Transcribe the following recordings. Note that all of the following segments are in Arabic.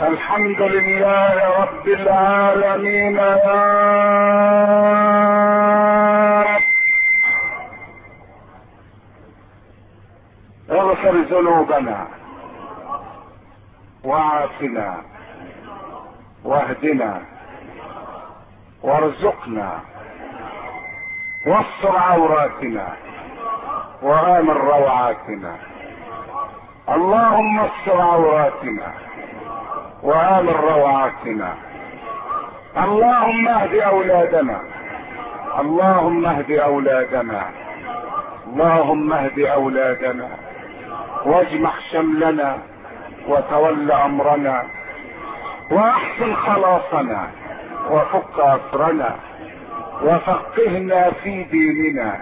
الحمد لله رب العالمين. اغفر ذنوبنا وعافنا واهدنا وارزقنا واستر عوراتنا وآمن روعاتنا. اللهم استر عوراتنا. وآمن روعاتنا. اللهم اهد أولادنا. اللهم اهد أولادنا. اللهم اهد أولادنا. واجمع شملنا وتول أمرنا. وأحسن خلاصنا. وفك أسرنا. وفقهنا في ديننا.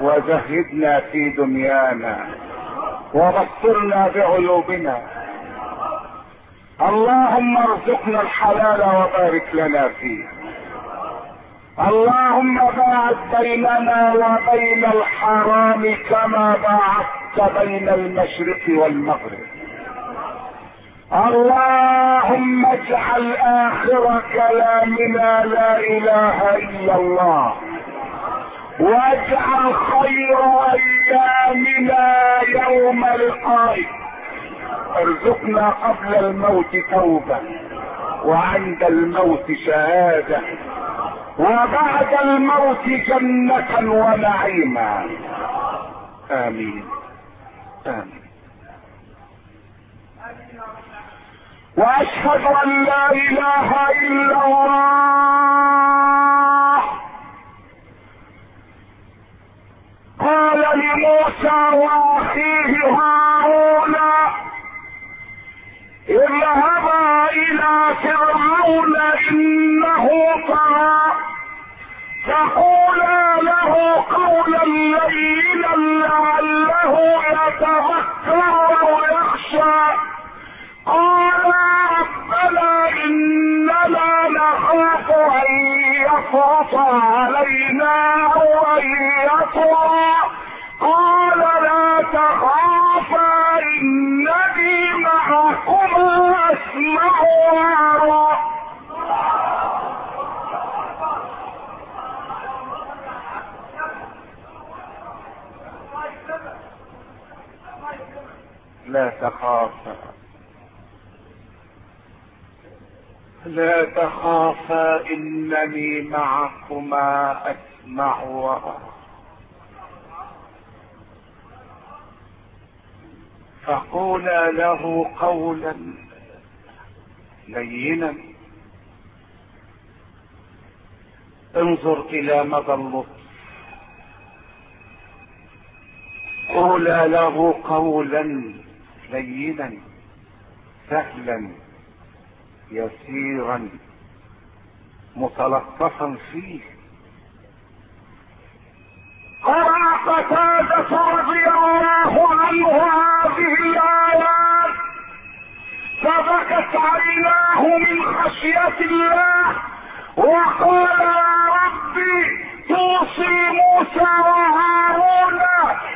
وزهدنا في دنيانا. وبصرنا بعيوبنا. اللهم ارزقنا الحلال وبارك لنا فيه. اللهم باعد بيننا وبين الحرام كما باعدت بين المشرق والمغرب. اللهم اجعل آخر كلامنا لا إله إلا الله. واجعل خير أيامنا يوم لقائك ارزقنا قبل الموت توبة وعند الموت شهادة وبعد الموت جنة ونعيما. آمين. آمين. وأشهد أن لا إله إلا الله. قال لموسى وأخيه هارون اذهبا إلى فرعون إنه طغى. فقولا له قولا لينا لعله يتذكر أو يخشى قال ربنا إننا نخاف أن يفرط علينا أو أن يطغى. قال لا تخافا انني معكما اسمع وارى لا تخافا لا تخافا إنني معكما أسمع وارى فقولا له قولا لينا. انظر إلى مدى اللطف. قولا له قولا لينا. سهلا يسيرا متلطفا فيه. قرأ قتادة رضي الله عنه. هذه الآيات فبكت عيناه من خشية الله وقال يا ربي توصي موسى وهارون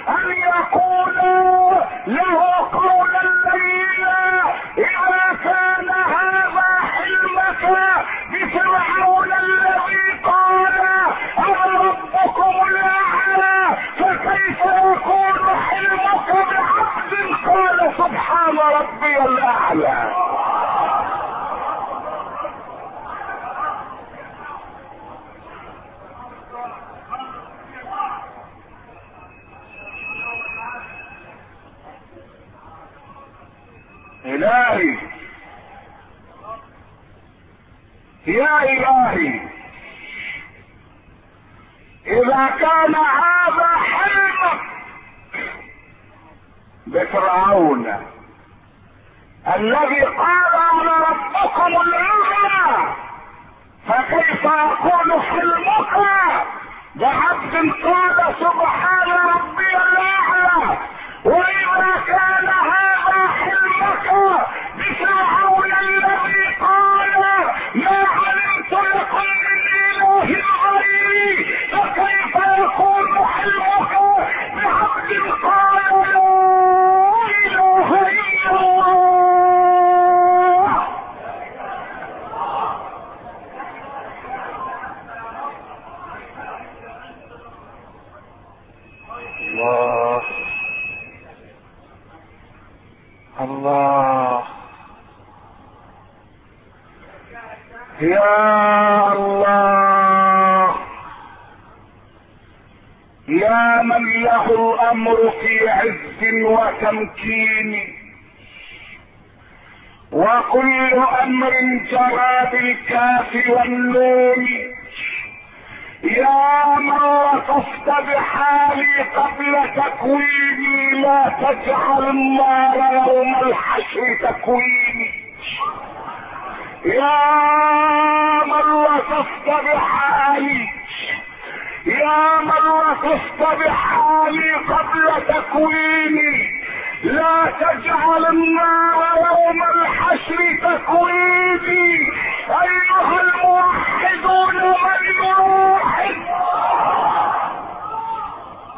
أن يقولوا له قولا لينا إذا كان هذا حلمك بفرعون الذي قال أنا ربكم الأعلى فكيف يكون حلمك بعبد قال سبحان ربي الأعلى. إلهي. يا إلهي. إذا كان هذا حلمك بفرعون الذي قال أنا ربكم الأعلى فكيف يكون حلمك بعبد قال سبحان ربي الأعلى وإذا كان هذا حلمك بفرعون الذي قال ما علمت لكم من إله غيري فكيف يكون حلمك بعبد قال لا إله إلا الله يا الله. يا من له الأمر في عز وتمكين. وكل أمر جرى بالكاف والنون. يا من لطفت بحالي قبل تكويني لا تجعل النار يوم الحشر تكويني. يا لطفت بحالي يا من لطفت بحالي قبل تكويني. لا تجعل النار يوم الحشر تكويني. أيها الموحدون من يوحد؟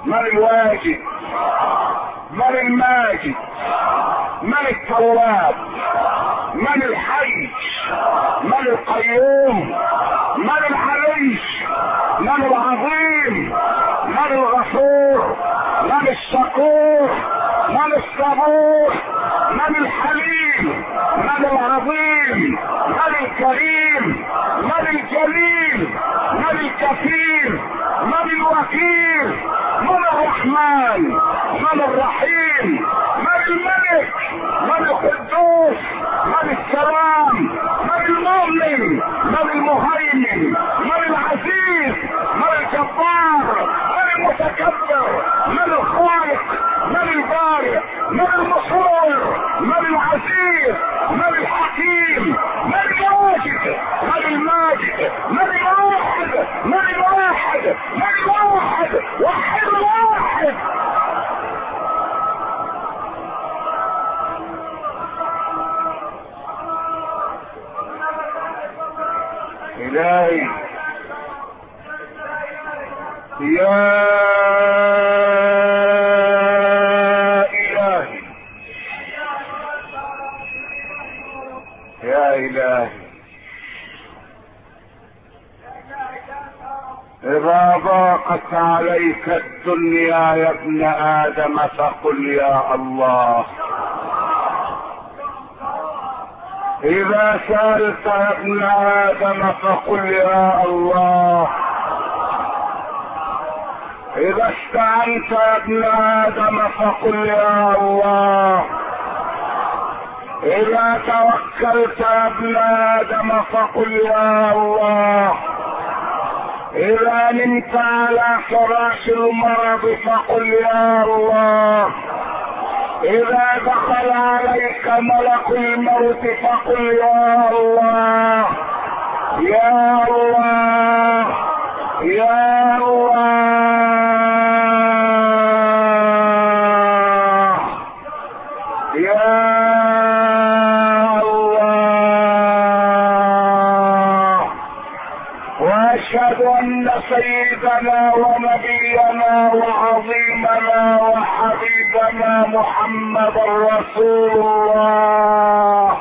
من الواجد؟ من الماجد؟ من التواب من الحي؟ من القيوم؟ من العلي من العظيم من الغفور من الشكور من الصبور من الحليم من العظيم من الكريم من الجليل من الكفيل من الوكيل من الرحمن من الرحيم من الملك من القدوس من السلام المؤمن من المهيمن من العزيز من الجبار من المتكبر من الخالق من البارئ من المصور من العزيز من الحكيم من الواجد من الماجد من الواحد من الواحد من الواحد وحد الواحد إلهي يا إلهي. يا إلهي. إذا ضاقت عليك الدنيا يا ابن آدم فقل يا الله. إذا سألت يا ابن آدم فقل يا الله. إذا استعنت يا ابن آدم فقل يا الله. إذا توكلت يا ابن آدم فقل يا الله. إذا نمت على فراش المرض فقل يا الله. إذا دخل عليك ملك الموت فقل يا الله يا الله يا الله يا الله. وأشهد أن سيدنا ونبينا وعظيمنا وحبيبنا محمد رسول الله.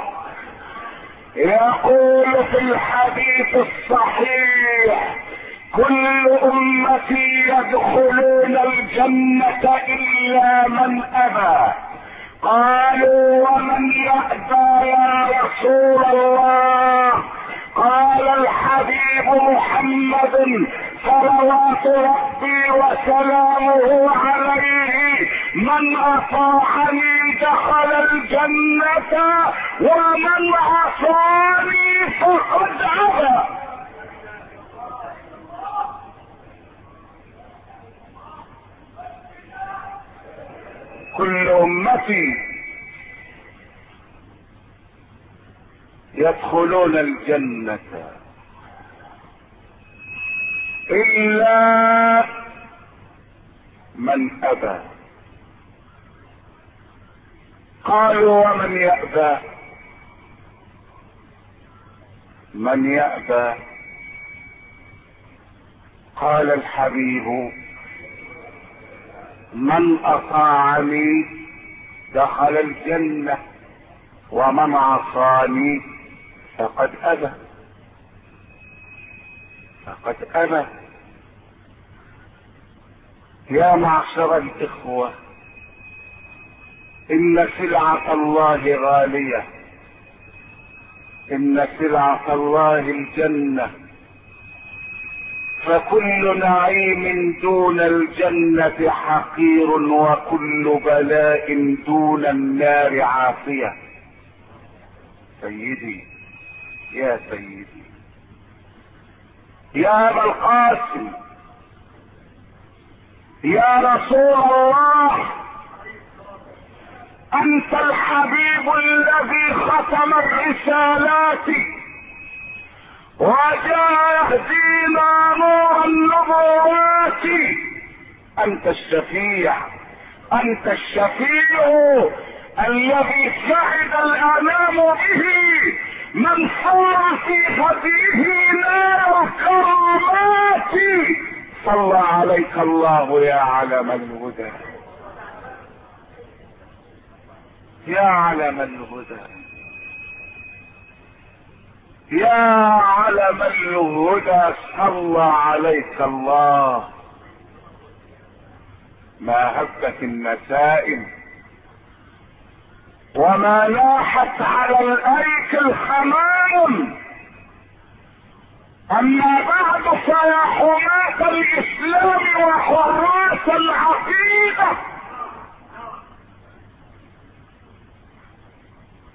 يقول في الحديث الصحيح كل أمتي يدخلون الجنة إلا من أبى. قالوا ومن يأبى يا رسول الله؟ قال الحبيب محمد صلوات ربي وسلامه عليه. من اطاعني دخل الجنة ومن عصاني فقد ابى كل أمتي يدخلون الجنة. إلا من أبى. قالوا ومن يأبى؟ من يأبى؟ قال الحبيب من أطاعني دخل الجنة ومن عصاني فقد أبى. فقد أبى. يا معشر الإخوة إن سلعة الله غالية. إن سلعة الله الجنة. فكل نعيم دون الجنة حقير وكل بلاء دون النار عافية. سيدي يا سيدي. يا أبا القاسم يا رسول الله أنت الحبيب الذي ختم الرسالات. وجاء يهدينا نور النبوات. أنت الشفيع أنت الشفيع الذي سعد الانام به. من صار في هديه نار الكرامات صلى عليك الله يا علم الهدى. يا علم الهدى. يا علم الهدى صلى عليك الله. ما هبت النسائم وما لاحت على الأيك الحمام. أما بعد فيا حماة الإسلام وحراس العقيدة.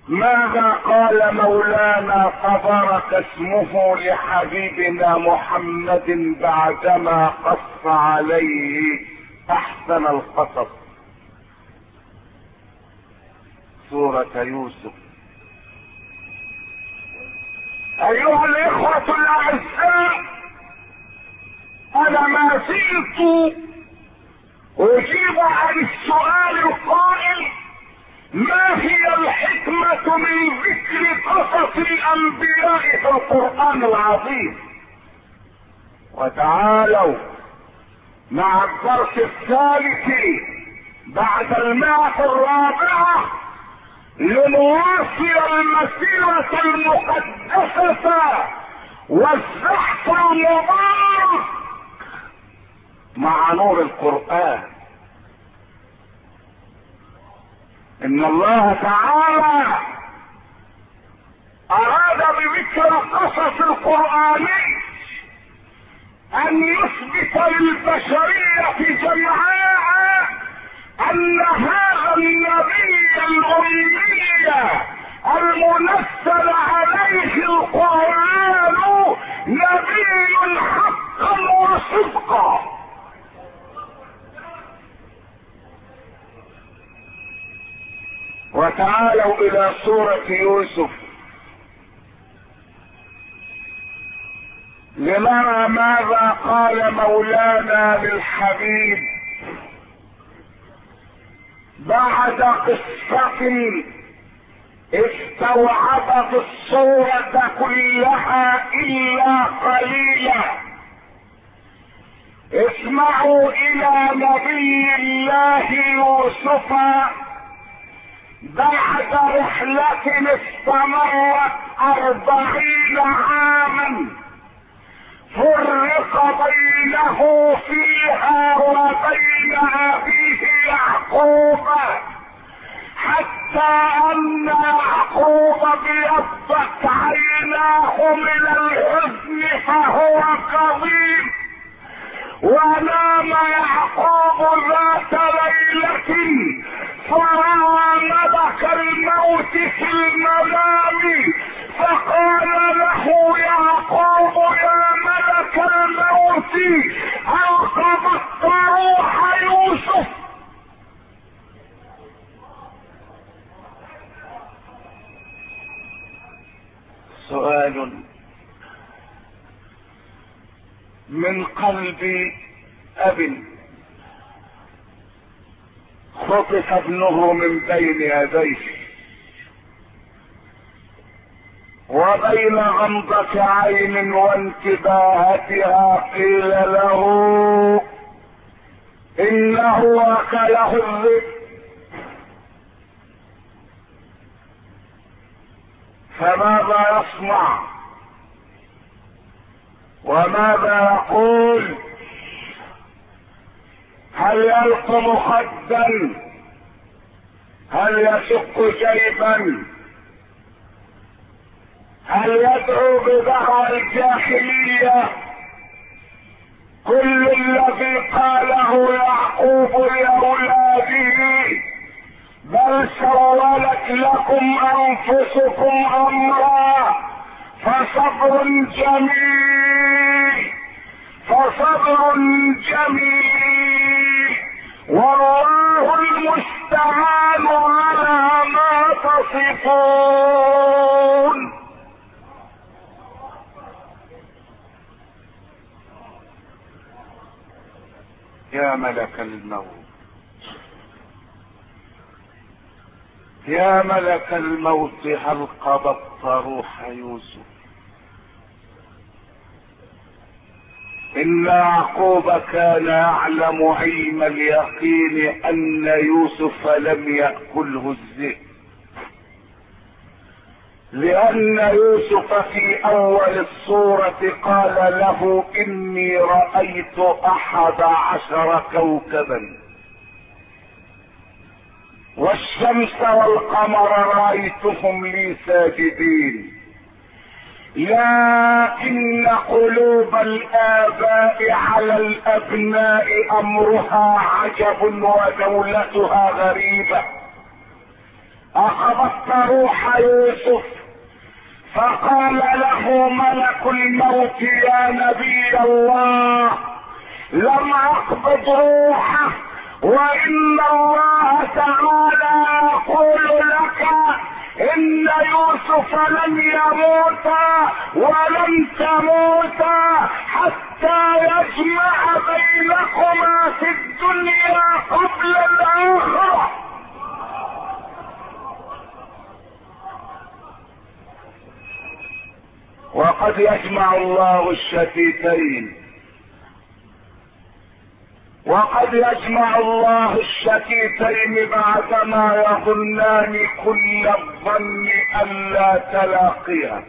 ماذا قال مولانا تبارك اسمه لحبيبنا محمد بعدما قص عليه أحسن القصص؟ سورة يوسف. أيها الإخوة الأعزاء أنا ما زلت أجيب عن السؤال القائل ما هي الحكمة من ذكر قصص الأنبياء في القرآن العظيم؟ وتعالوا مع الدرس الثالث بعد المائة الرابعة لنواصل المسيرة المقدسة والزحف المبارك مع نور القرآن. إن الله تعالى أراد بذكر القصص القرآني أن يثبت للبشرية جمعاء ان هذا النبي الامي المنزل عليه القرآن نبي حقا وصدقا. وتعالوا إلى سورة يوسف. لنرى ماذا قال مولانا للحبيب؟ بعد قصة استوعبت الصورة كلها إلا قليلا. اسمعوا إلى نبي الله يوسف. بعد رحلة استمرت أربعين عاما. فرق بينه فيها وبين أبيه يعقوب. حتى أن يعقوب بيضت عيناه من الحزن فهو كظيم. ونام يعقوب ذات ليلة فرأى ملك الموت في المنام فقال له يعقوب يا ملك الموت هل قبضت روح يوسف؟ سؤال من قلب أب. خطف ابنه من بين يديه. وبين غمضة عين وانتباهتها قيل له إنه اكله الذئب فماذا يصنع؟ وماذا يقول؟ هل يلقم خدا هل يشق جيبا؟ بل يدعو بدعوى الجاهلية؟ كل الذي قاله يعقوب لأولاده بل سولت لكم أنفسكم أمرا فصبر جميل. فصبر جميل. والله المستعان على ما تصفون. يا ملك الموت. يا ملك الموت هل قبضت روح يوسف؟ إن يعقوب كان يعلم علم اليقين أن يوسف لم يأكله الذئب. لأن يوسف في أول الصورة قال له إني رأيت أحد عشر كوكبا. والشمس والقمر رأيتهم لي ساجدين. لكن قلوب الآباء على الأبناء أمرها عجب ودولتها غريبة. أخذت روح يوسف فقال له ملك الموت يا نبي الله لم أقبض روحه وإن الله تعالى يقول لك إن يوسف لن يموت ولن تموت حتى يجمع بينكما في الدنيا قبل الآخرة. وقد يجمع الله الشتيتين وقد يجمع الله الشتيتين بعدما يظنان كل الظن الا تلاقيا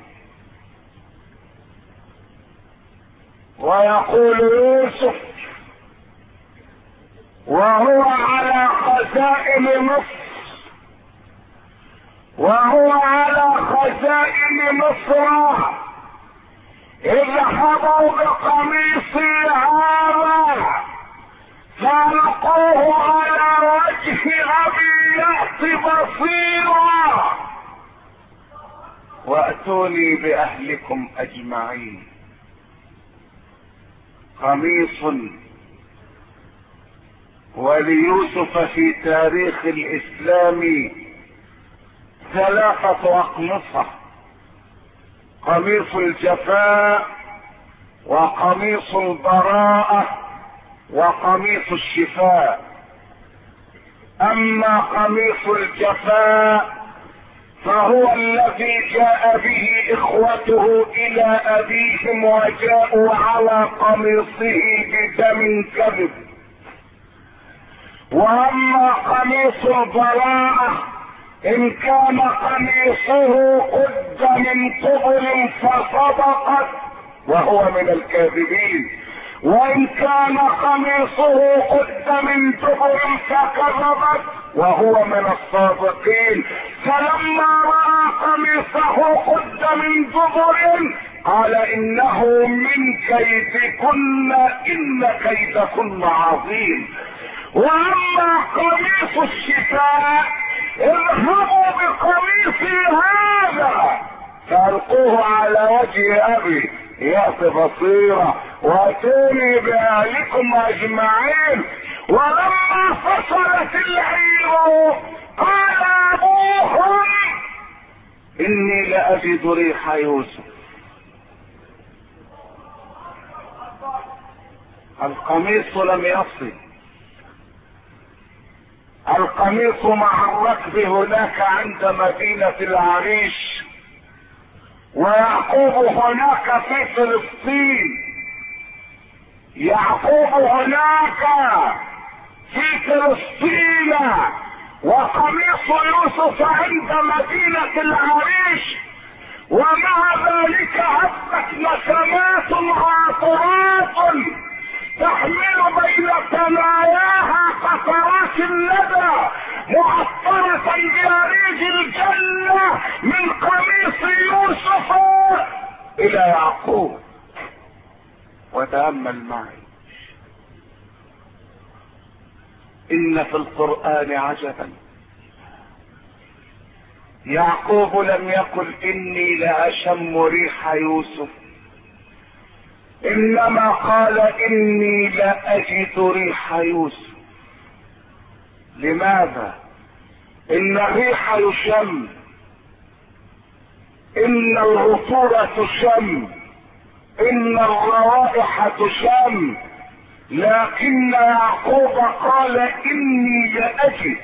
ويقول يوسف وهو على خزائن مصر وهو على خزائن مصر اذهبوا بقميصي هذا. فالقوه على وجه يأت بصيرا. وأتوني بأهلكم أجمعين. قميص وليوسف في تاريخ الإسلام ثلاثة أقمصة. قميص الجفاء وقميص البراءة. وقميص الشفاء. أما قميص الجفاء فهو الذي جاء به إخوته إلى أبيهم وجاءوا على قميصه بدم كذب. وأما قميص البراءة إن كان قميصه قد من قبل فصدقت وهو من الكاذبين. وإن كان قميصه قد من دبر فكذبت وهو من الصادقين. فلما رأى قميصه قد من دبر قال إنه من كيدكن إن كيدكن عظيم. وأما قميص الشفاء اذهبوا بقميصي هذا. فالقوه على وجه أبي. يأتي بصيرة وأتوني بأهلكم أجمعين. ولما فصلت العير قال أبوهم إني لأجد ريح يوسف. القميص لم يصل القميص مع الركب هناك عند مدينة العريش. ويعقوب هناك في فلسطين. يعقوب هناك في فلسطين. وقميص يوسف عند مدينة العريش. ومع ذلك هبت نسمات عاطرات تحمل بين ثناياها قطرات الندى معطرة بأريج الجنة من قميص يوسف إلى يعقوب. وتأمل معي. إن في القرآن عجبا. يعقوب لم يقل إني لاشم ريح يوسف. إنما قال إني لاجد ريح يوسف. لماذا؟ إن الريح يشم إن العطور تشم. إن الروائح تشم. لكن يعقوب قال إني لاجد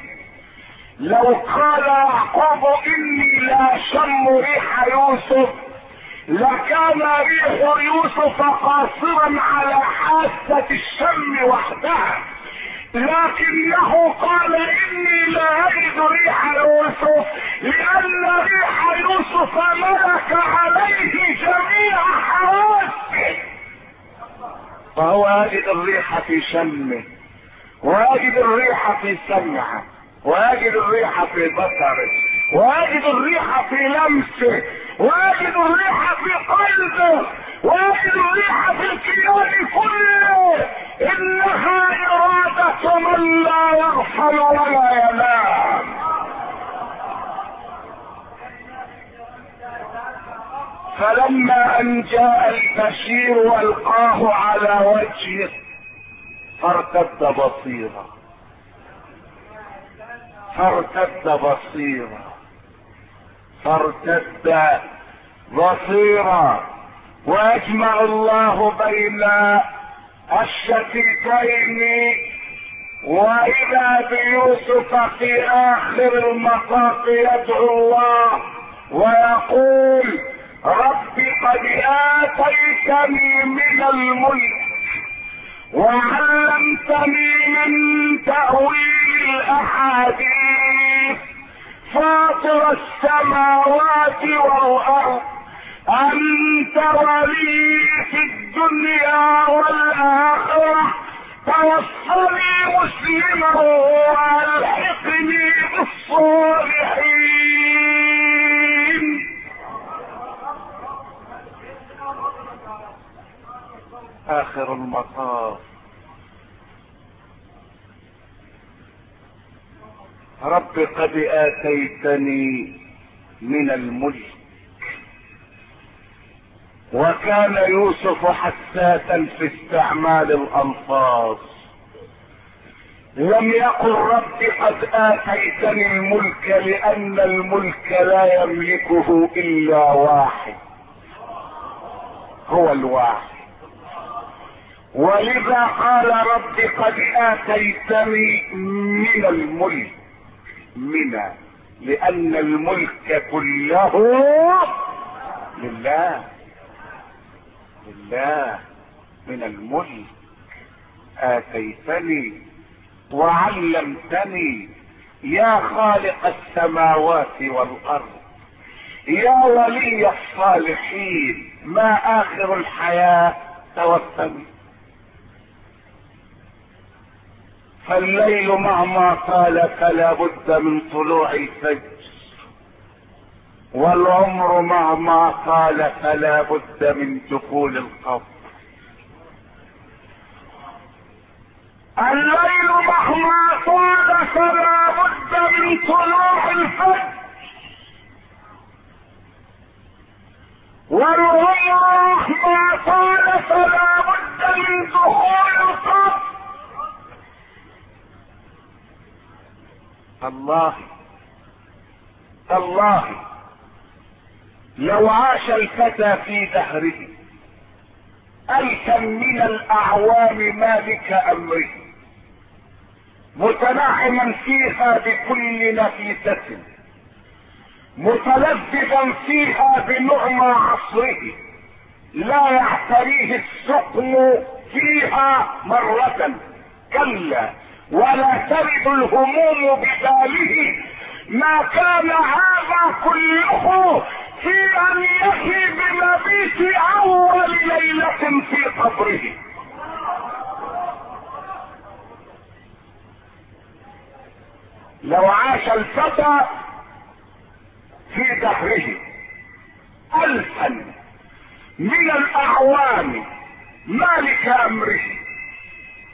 لو قال يعقوب إني لا اشم ريح يوسف لكان ريح يوسف قاصرا على حاسة الشم وحدها. لكنه قال إني لا أجد ريح يوسف لأن ريح يوسف ملك عليه جميع حواسه. فهو يجد الريح في شمه ويجد الريح في سمعه ويجد الريح في بصره. ويجد الريح في لمسه ويجد الريح في قلبه ويجد الريح في الكيان كله. انها ارادة من لا يغفل ولا ينام. فلما أن جاء البشير وألقاه على وجهه فارتد بصيرا فارتد بصيرا فارتد بصيرا وأجمع الله بين الشتيتين واذا بيوسف في آخر المطاف يدعو الله ويقول رب قد آتيتني من الملك وعلمتني من تأويل الأحاديث. فاطر السماوات والأرض. أنت ولي في الدنيا والآخرة. توفني مسلما وألحقني بالصالحين. آخر المطاف. رب قد آتيتني من الملك. وكان يوسف حساسا في استعمال الالفاظ لم يقل رب قد آتيتني الملك لأن الملك لا يملكه إلا واحد. هو الواحد. ولذا قال رب قد آتيتني من الملك. من لأن الملك كله لله لله. من الملك آتيتني وعلمتني. يا خالق السماوات والأرض يا ولي الصالحين. ما آخر الحياة؟ توفني فالليل مهما طال فلا بد من طلوع الفجر. والعمر مهما طال فلا بد من دخول القبر. الليل مهما طال فلا بد من طلوع الفجر. والعمر مهما طال فلا بد من دخول القبر. الله الله. لو عاش الفتى في دهره الفا من الأعوام مالك أمره. متنعما فيها بكل نفيسة. متلذذا فيها بنعمى عصره. لا يعتريه السقم فيها مرة. كلا. ولا ترد الهموم بباله ما كان هذا كله في أن يحي بمبيت أول ليلة في قبره. لو عاش الفتى في دهره الفا من الأعوام مالك أمره.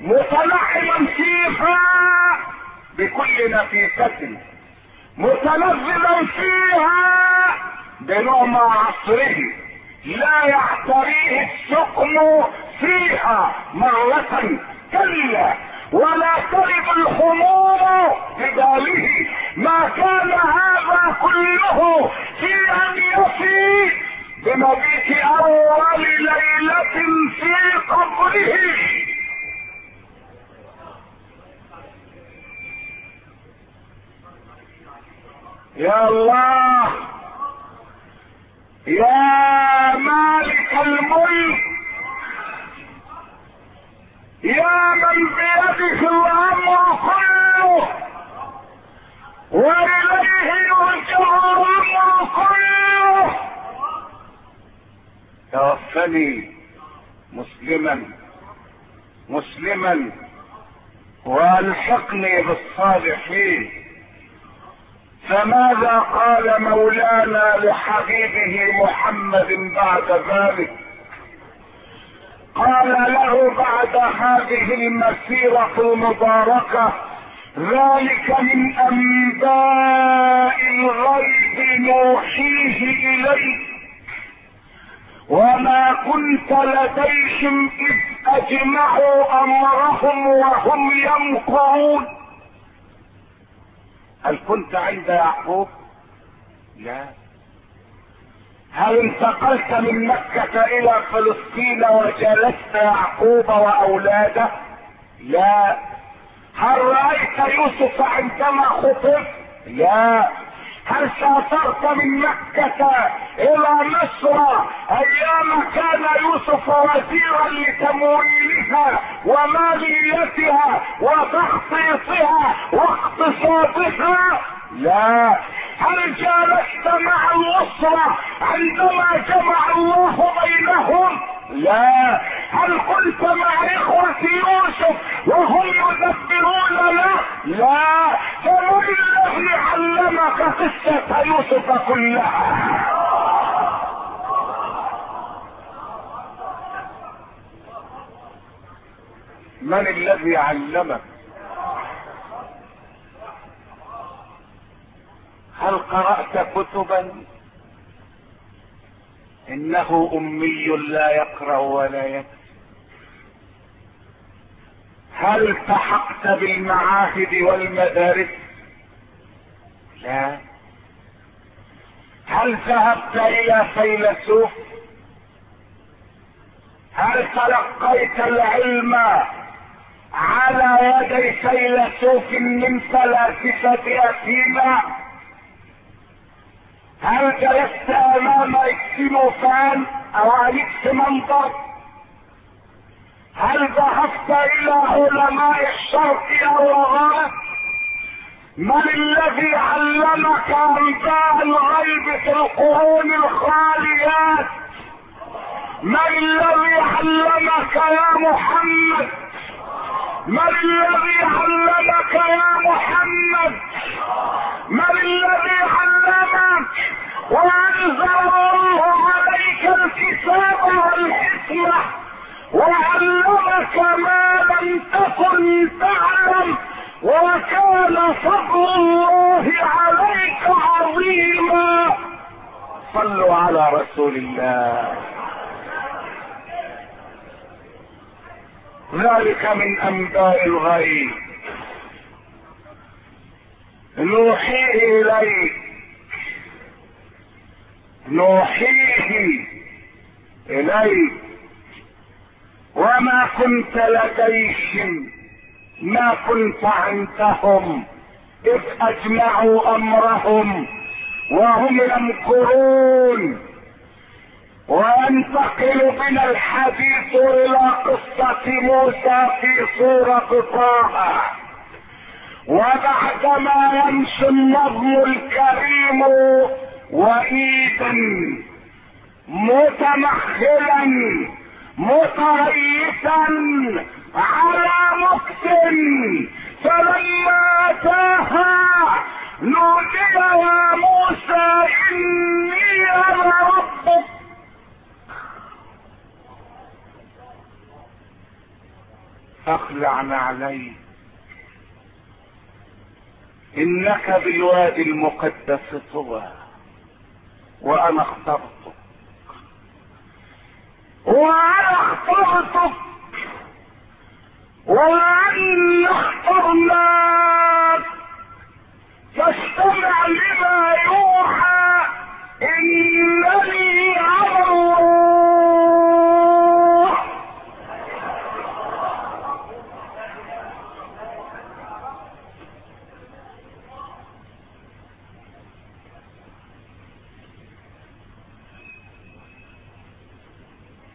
متنعما فيها بكل نفيسة. متلذذا فيها بنعم عصره لا يعتريه السقم فيها مرة كلا. ولا ترد الخمور بباله. ما كان هذا كله في أن يفي بمبيت أول ليلة في قبره. يا الله! يا مالك الملك! يا من بيده الأمر كله! وإليه يرجع الأمر كله! توفني مسلما. مسلما. والحقني بالصالحين. فماذا قال مولانا لحبيبه محمد بعد ذلك؟ قال له بعد هذه المسيرة المباركة ذلك من أنباء الغيب نوحيه إليك. وما كنت لديهم إذ أجمعوا أمرهم وهم يمكرون. هل كنت عند يعقوب؟ لا. هل انتقلت من مكة إلى فلسطين وجلست يعقوب وأولاده؟ لا. هل رأيت يوسف عندما خطب؟ لا. هل سافرت من مكة إلى مصر؟ أيام كان يوسف وزيرا لتمويلها وماليتها وتخطيطها واقتصادها. لا. هل جالست مع الأسرة عندما جمع الله بينهم؟ لا. هل كنت مع إخوة يوسف وهم يدبرون له؟ لا. فمن الذي علمك قصة يوسف كلها. من الذي علمك؟ هل قرأت كتبا؟ إنه أمي لا يقرأ ولا يكتب. هل التحقت بالمعاهد والمدارس؟ لا. هل ذهبت إلى فيلسوف؟ هل تلقيت العلم على يدي فيلسوف من فلاسفة أثينا؟ هل جلست أمام اكسينوفان أو أناكسيمندر؟ هل ذهبت إلى علماء الشرق أو الغرب؟ من الذي علمك أنباء الغيب في القرون الخاليات؟ من الذي علمك يا محمد؟ من الذي علمك يا محمد؟ من الذي علمك الله عليك الكتاب والحكمه وعلمك ما لم تكن تعلم وكان فضل الله عليك عظيما صلوا على رسول الله ذلك من انباء الغيب نوحيه اليك نوحيه إليك. وما كنت لديهم ما كنت عندهم إذ أجمعوا أمرهم وهم يمكرون. وينتقل بنا الحديث إلى قصة موسى في سورة طه. وبعدما يمشي النظم الكريم وئيدا متمخلا متريثا على مقسم فلما اتاها نودي يا موسى إني أنا ربك. اخلع نعليك إنك بالوادي المقدس طوى. وأنا اخترتك وأنا اخترتك. ولن اخترناك فاستمع لما يوحى. إنني على الله إنني على الله إنني على الله لا إله إلا أنا فاعبدني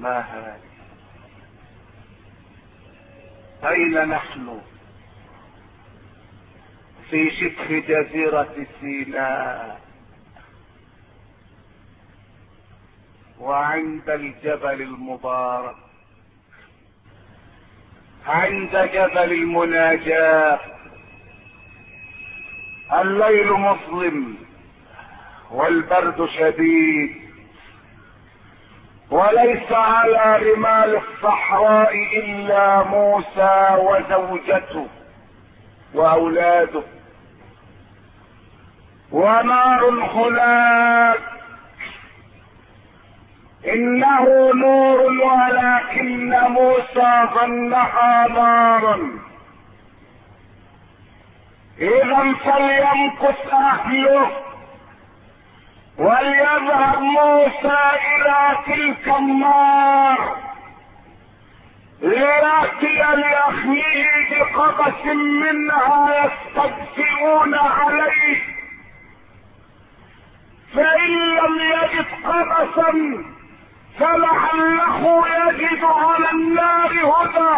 ما هذا؟ أين نحن؟ في شبه جزيرة سيناء. وعند الجبل المبارك. عند جبل المناجاة. الليل مظلم والبرد شديد. وليس على رمال الصحراء إلا موسى وزوجته وأولاده. ونار هناك إنه نور ولكن موسى ظنها نارا. إذا فليمكث أهله. وليذهب موسى إلى تلك النار ليأتي لأخيه بقبس منها يستدفئون عليه. فإن لم يجد قبسا فلعله يجد على النار هدى.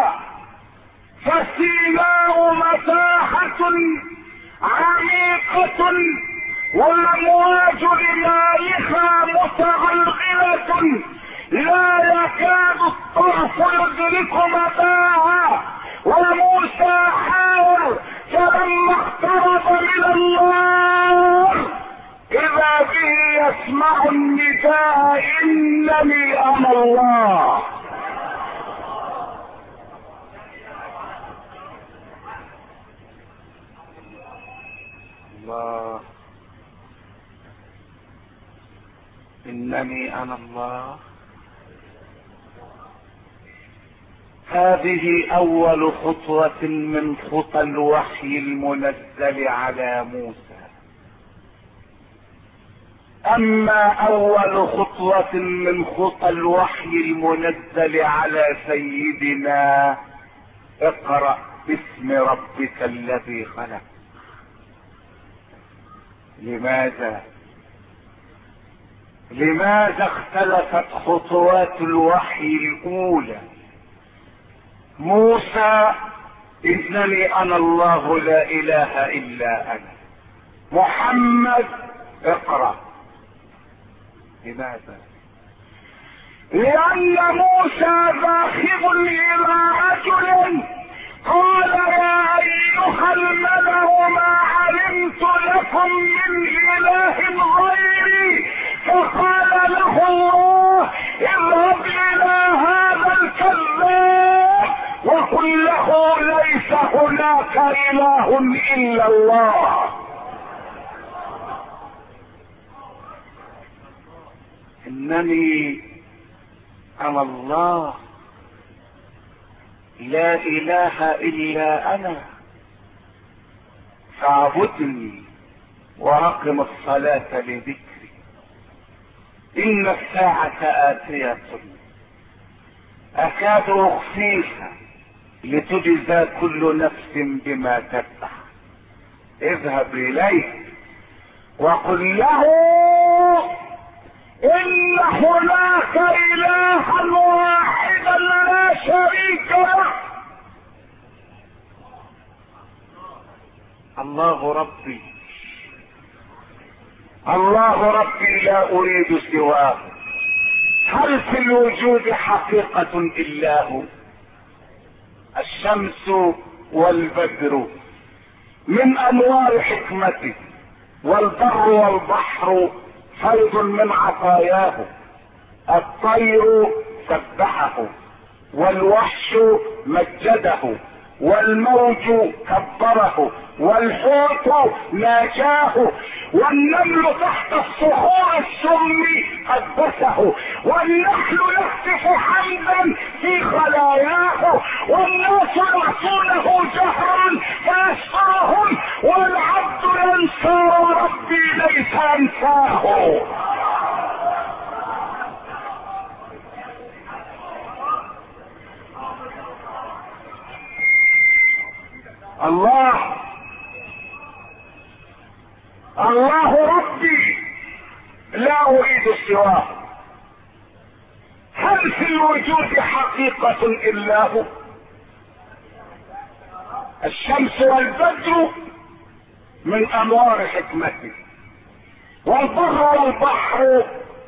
فسيناء مساحة عميقة والامواج لمالها متغلغلة لا يكاد الطرف يدرك متاعها. وموسى حاول فلما اقترب من النار إذا به يسمع النداء إنني أنا الله. الله. إنني أنا الله. هذه أول خطوة من خطى الوحي المنزل على موسى. أما أول خطوة من خطى الوحي المنزل على سيدنا اقرأ باسم ربك الذي خلق. لماذا؟ لماذا اختلفت خطوات الوحي الأولى؟ موسى إنني أنا الله لا إله إلا أنا. محمد اقرأ. لماذا؟ لأن موسى ذاهب إلى رجل قال يا أيها الملأ ما علمت لكم من إله غيري فقال له الله اذهب إلى هذا الكذاب وقل له ليس هناك إله إلا الله. إنني أنا الله. لا إله إلا أنا. فاعبدني وأقم الصلاة لذكري. إن الساعة آتية. أكاد اخفيها لتجزى كل نفس بما تتبع اذهب إليه وقل له إن هناك إلها لا شريك له الله ربي. الله ربي لا أريد سواه. هل في الوجود حقيقة إلا هو؟ الشمس والبدر من أنوار حكمته والبر والبحر فيض من عطاياه. الطير سبحه والوحش مجده والموج كبره والحوت ناجاه والنمل تحت الصخور السم قدسه والنحل يهتف حمدا في خلاياه والناس يعصونه جهرا فيسرهم والعبد ينسى وربي ليس أنساه. الله. الله ربي لا أريد سواه هل في الوجود حقيقة إلا هو؟ الشمس والبدر من انوار حكمته. والبر والبحر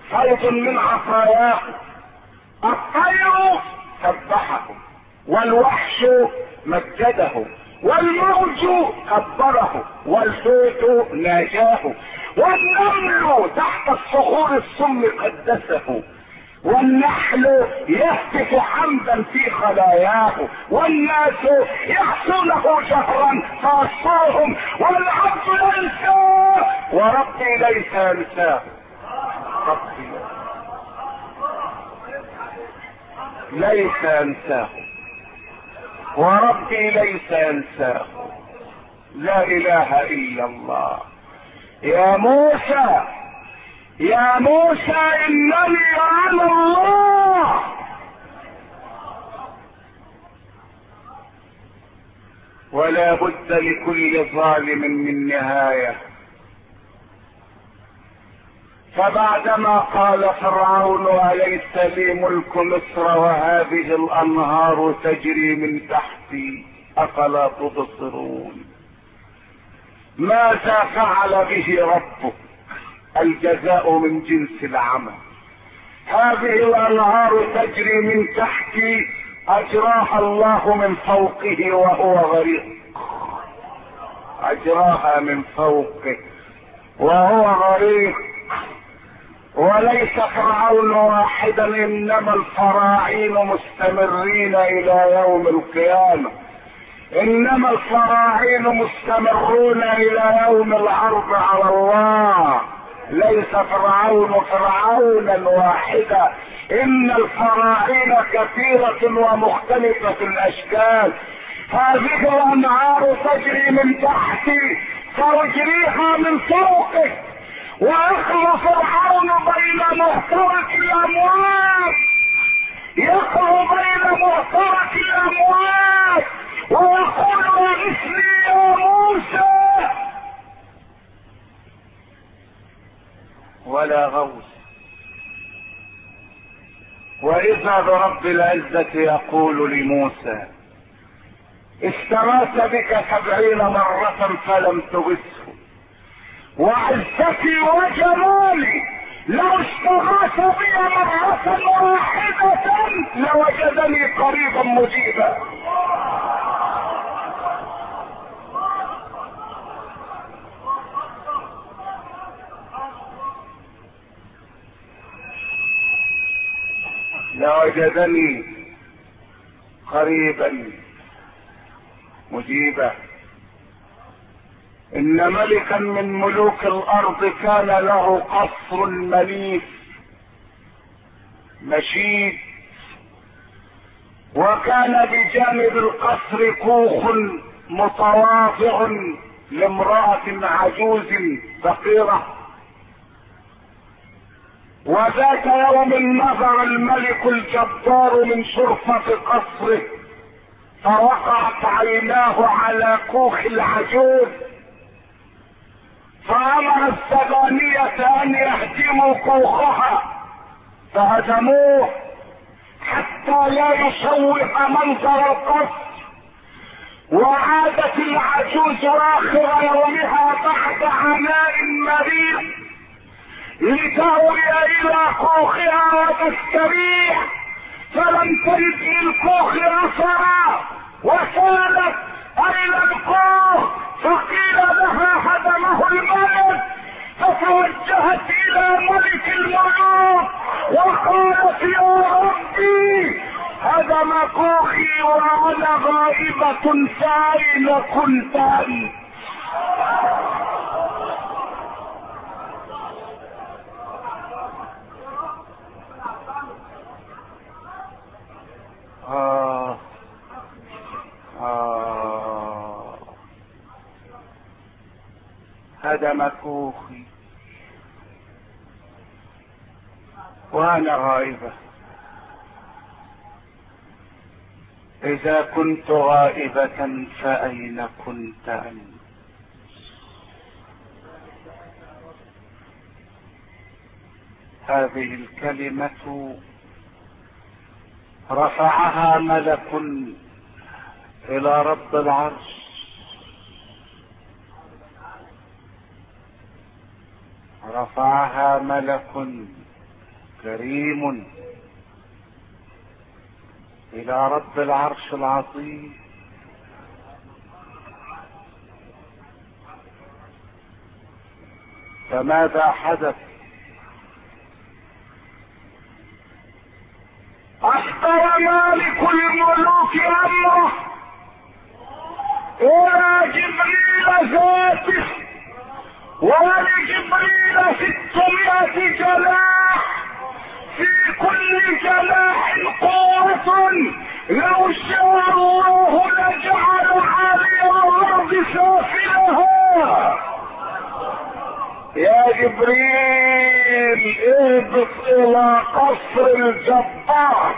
فيض من عطاياه. الطير سبحه. والوحش مجده. والموج كبره والحوت ناجاه والنمل تحت الصخور السم قدسه والنحل يهتف حمدا في خلاياه والناس يحصونه جهرا فاصفاهم والعبد ينساه وربي ليس ينساه ربي ليس ينساه وربي ليس ينساه. لا إله إلا الله. يا موسى يا موسى إنني أنا الله. ولا بد لكل ظالم من نهاية. فبعدما قال فرعون أليس لي ملك مصر وهذه الأنهار تجري من تحتي؟ أفلا تبصرون؟ ماذا فعل به ربك؟ الجزاء من جنس العمل. هذه الأنهار تجري من تحتي أجراها الله من فوقه وهو غريق. أجراها من فوقه وهو غريق. وليس فرعون واحدا إنما الفراعين مستمرين إلى يوم القيامة. إنما الفراعين مستمرون إلى يوم العرض على الله. ليس فرعون فرعونا واحدا. إن الفراعين كثيرة ومختلفة الأشكال. هذه الأنهار تجري من تحتي فأجريها من فوقك. ويخلو فرعون بين مهترك الاموات يخلو بين مهترك الاموات ويقول واسمي يا موسى. ولا غوث. وإذا برب العزة يقول لموسى استغاث بك سبعين مرة فلم تغثه. وعزتي وجلالي لو استغاث بي مرة واحدة لوجدني قريبا مجيبا. لوجدني قريبا مجيبا. إن ملكا من ملوك الأرض كان له قصر مليك مشيد وكان بجانب القصر كوخ متواضع لامرأة عجوز فقيرة. وذات يوم نظر الملك الجبار من شرفة قصره فوقعت عيناه على كوخ العجوز. فامر الزبانية ان يهدموا كوخها فهدموه حتى لا يشوه منظر القصر. وعادت العجوز آخر يومها بعد عناء مريض لتهوي إلى كوخها وتستريح. فلم تجد الكوخ اثرا وسالت إلى الكوخ؟ فقيل لها هدمه الملك فتوجهت إلى ملك الملوك وقالت يا ربي هدم كوخي وأنا غائبة فاين كنت انت كوخي وأنا غائبة إذا كنت غائبة فأين كنت أنت؟ هذه الكلمة رفعها ملك إلى رب العرش. رفعها ملك كريم. إلى رب العرش العظيم. فماذا حدث؟ أحضر مالك الملوك أمره. إلى جبريل ذاته. ولجبريل ستمائة جناح في كل جناح قوة لو شاء الله لجعل عالي الأرض سافلها يا جبريل اهبط إلى قصر الجبار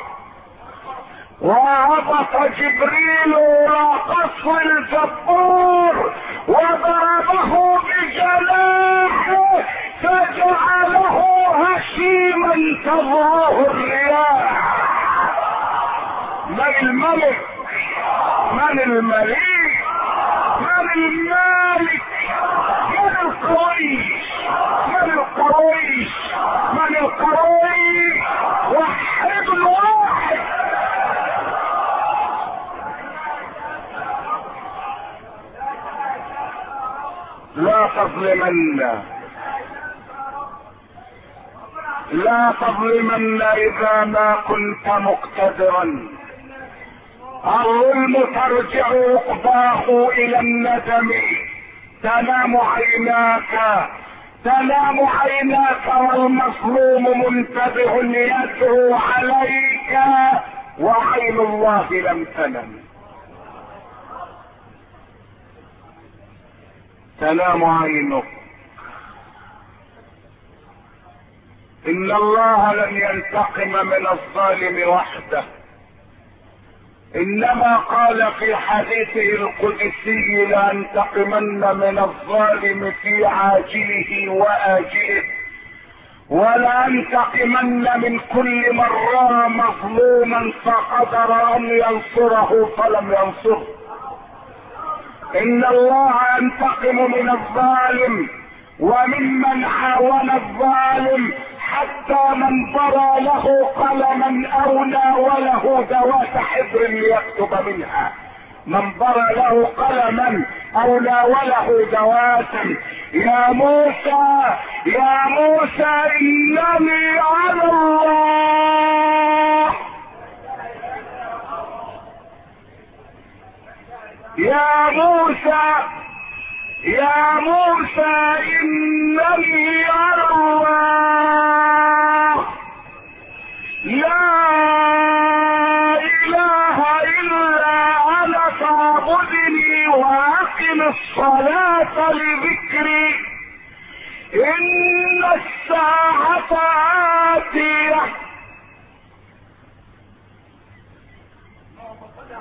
وهبط جبريل إلى قصر الجبار وضربه بجناحه فجعله هشيما تضراه الرياح. من الملك؟ من المليك؟ من المالك؟ من القريش؟ من القريش؟ من القريش؟ لا تظلمن. لا تظلمن إذا ما كنت مقتدرا. الظلم ترجع عقباه إلى الندم. تنام عيناك. تنام عيناك والمظلوم منتبه يدعو عليك. وعين الله لم تنم. تنام عينك إن الله لن ينتقم من الظالم وحده. إنما قال في حديثه القدسي لانتقمن من الظالم في عاجله وآجله. ولانتقمن من كل من رأى مظلوما فقدر أن ينصره فلم ينصره. ان الله ينتقم من الظالم وممن عاون الظالم حتى من ضرى له قلما أو ناوله ذوات حبر ليكتب منها. من ضرى له قلما أو ناوله ذواتا. يا موسى يا موسى انني على الله يا موسى يا موسى على الله لا إله إلا أنا فاعبدني وأقم الصلاة لذكري. إن الساعة آتية.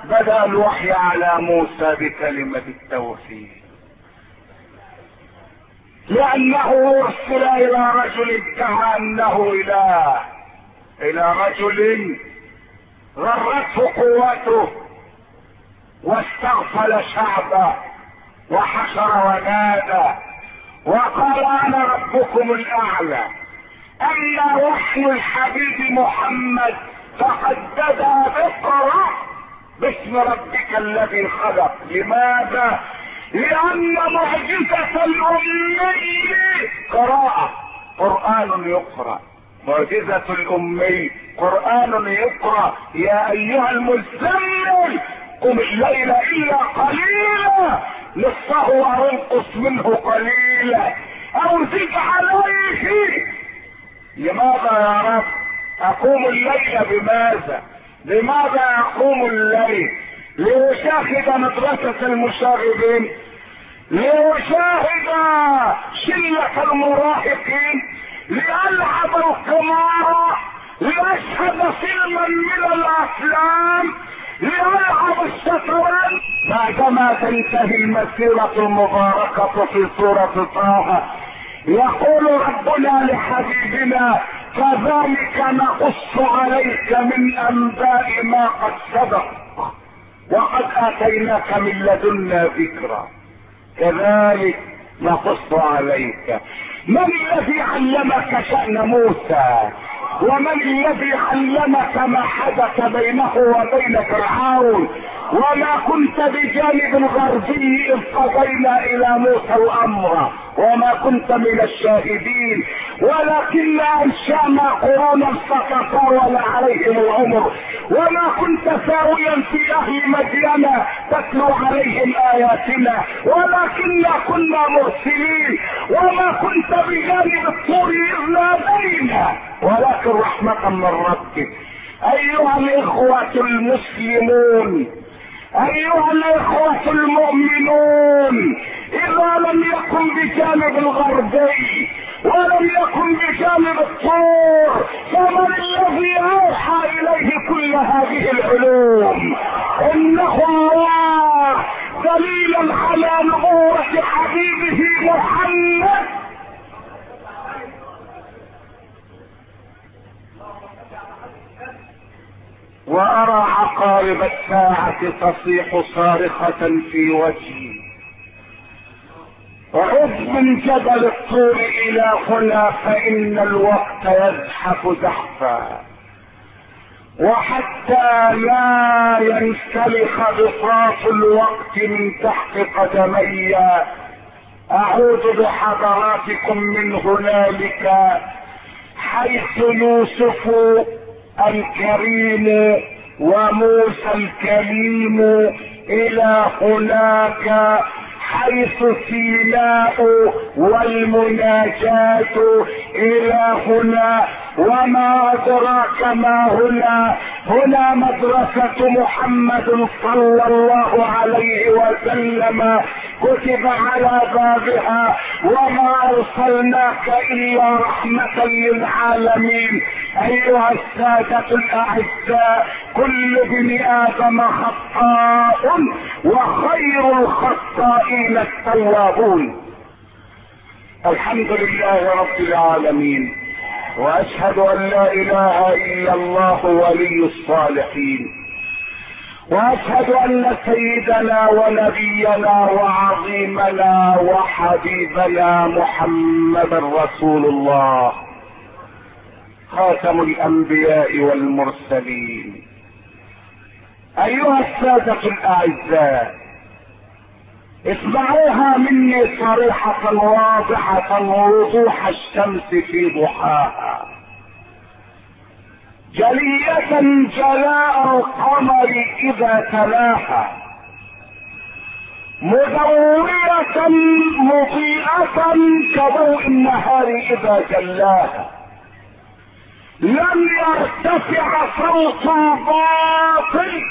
بدأ الوحي على موسى بكلمة التوحيد. لأنه أرسل إلى رجل ادعى أنه إله. إلى رجل غرته قوته واستغفل شعبه وحشر ونادى. وقال أنا ربكم الأعلى. اما وحي الحبيب محمد فقد بدا اقرا باسم ربك الذي خلق. لماذا؟ لأن معجزة الأمي قراءة. قرآن يقرأ. معجزة الأمي قرآن يقرأ. يا أيها المزمل قم الليل إلا قليلا. نصفه أو انقص منه قليلا. أو زد عليه. لماذا يا رب؟ أقوم الليل بماذا؟ لماذا اقوم الليل لاشاهد مدرسة المشاغبين؟ لاشاهد شلة المراهقين؟ لالعب القمار لاشهد فيلما من الأفلام؟ لألعب الشطرنج؟ بعدما تنتهي المسيرة المباركة في سورة طه يقول ربنا لحبيبنا كذلك نقص عليك من أنباء ما قد سبق. وقد آتيناك من لدنا ذكرا. كذلك نقص عليك. من الذي علمك شأن موسى؟ ومن الذي علمك ما حدث بينه وبين فرعون وما كنت بجانب الغربي إذ قضينا إلى موسى الأمر وما كنت من الشاهدين. ولكن أنشأنا قرونا فتطاول عليهم العمر وما كنت ساويا في أهل مدينة تتلو عليهم آياتنا. ولكننا كنا مرسلين. وما كنت بجانب الطور إذ نادينا. ولكن رحمة من ربك. أيها الإخوة المسلمون أيها الإخوة المؤمنون إذا لم يكن بجانب الغربي ولم يكن بجانب الطور فمن الذي أوحى إليه كل هذه العلوم؟ إنه الله دليلا على نبوة حبيبه محمد وأرى عقارب الساعة تصيح صارخة في وجهي. عد من جبل الطور إلى هنا فإن الوقت يزحف زحفا. وحتى لا ينسلخ بساط الوقت من تحت قدمي اعود بحضراتكم من هنالك حيث يوسف الكريم وموسى الكريم إلى هناك حيث سيناء والمناجاة إلى هنا وما ادراك ما هنا هنا مدرسة محمد صلى الله عليه وسلم كتب على بابها وما ارسلناك الا رحمة للعالمين ايها السادة الاعزاء كل ابن آدم خطاء وخير الخطائين التوابون الحمد لله رب العالمين وأشهد أن لا إله إلا الله ولي الصالحين. وأشهد أن سيدنا ونبينا وعظيمنا وحبيبنا محمدا رسول الله. خاتم الأنبياء والمرسلين. أيها السادة الأعزاء اسمعوها مني صريحة واضحة وضوح الشمس في ضحاها. جلية جلاء القمر إذا تلاها. مدورية مضيئة كضوء النهار إذا جلاها. لم يرتفع صوت باطل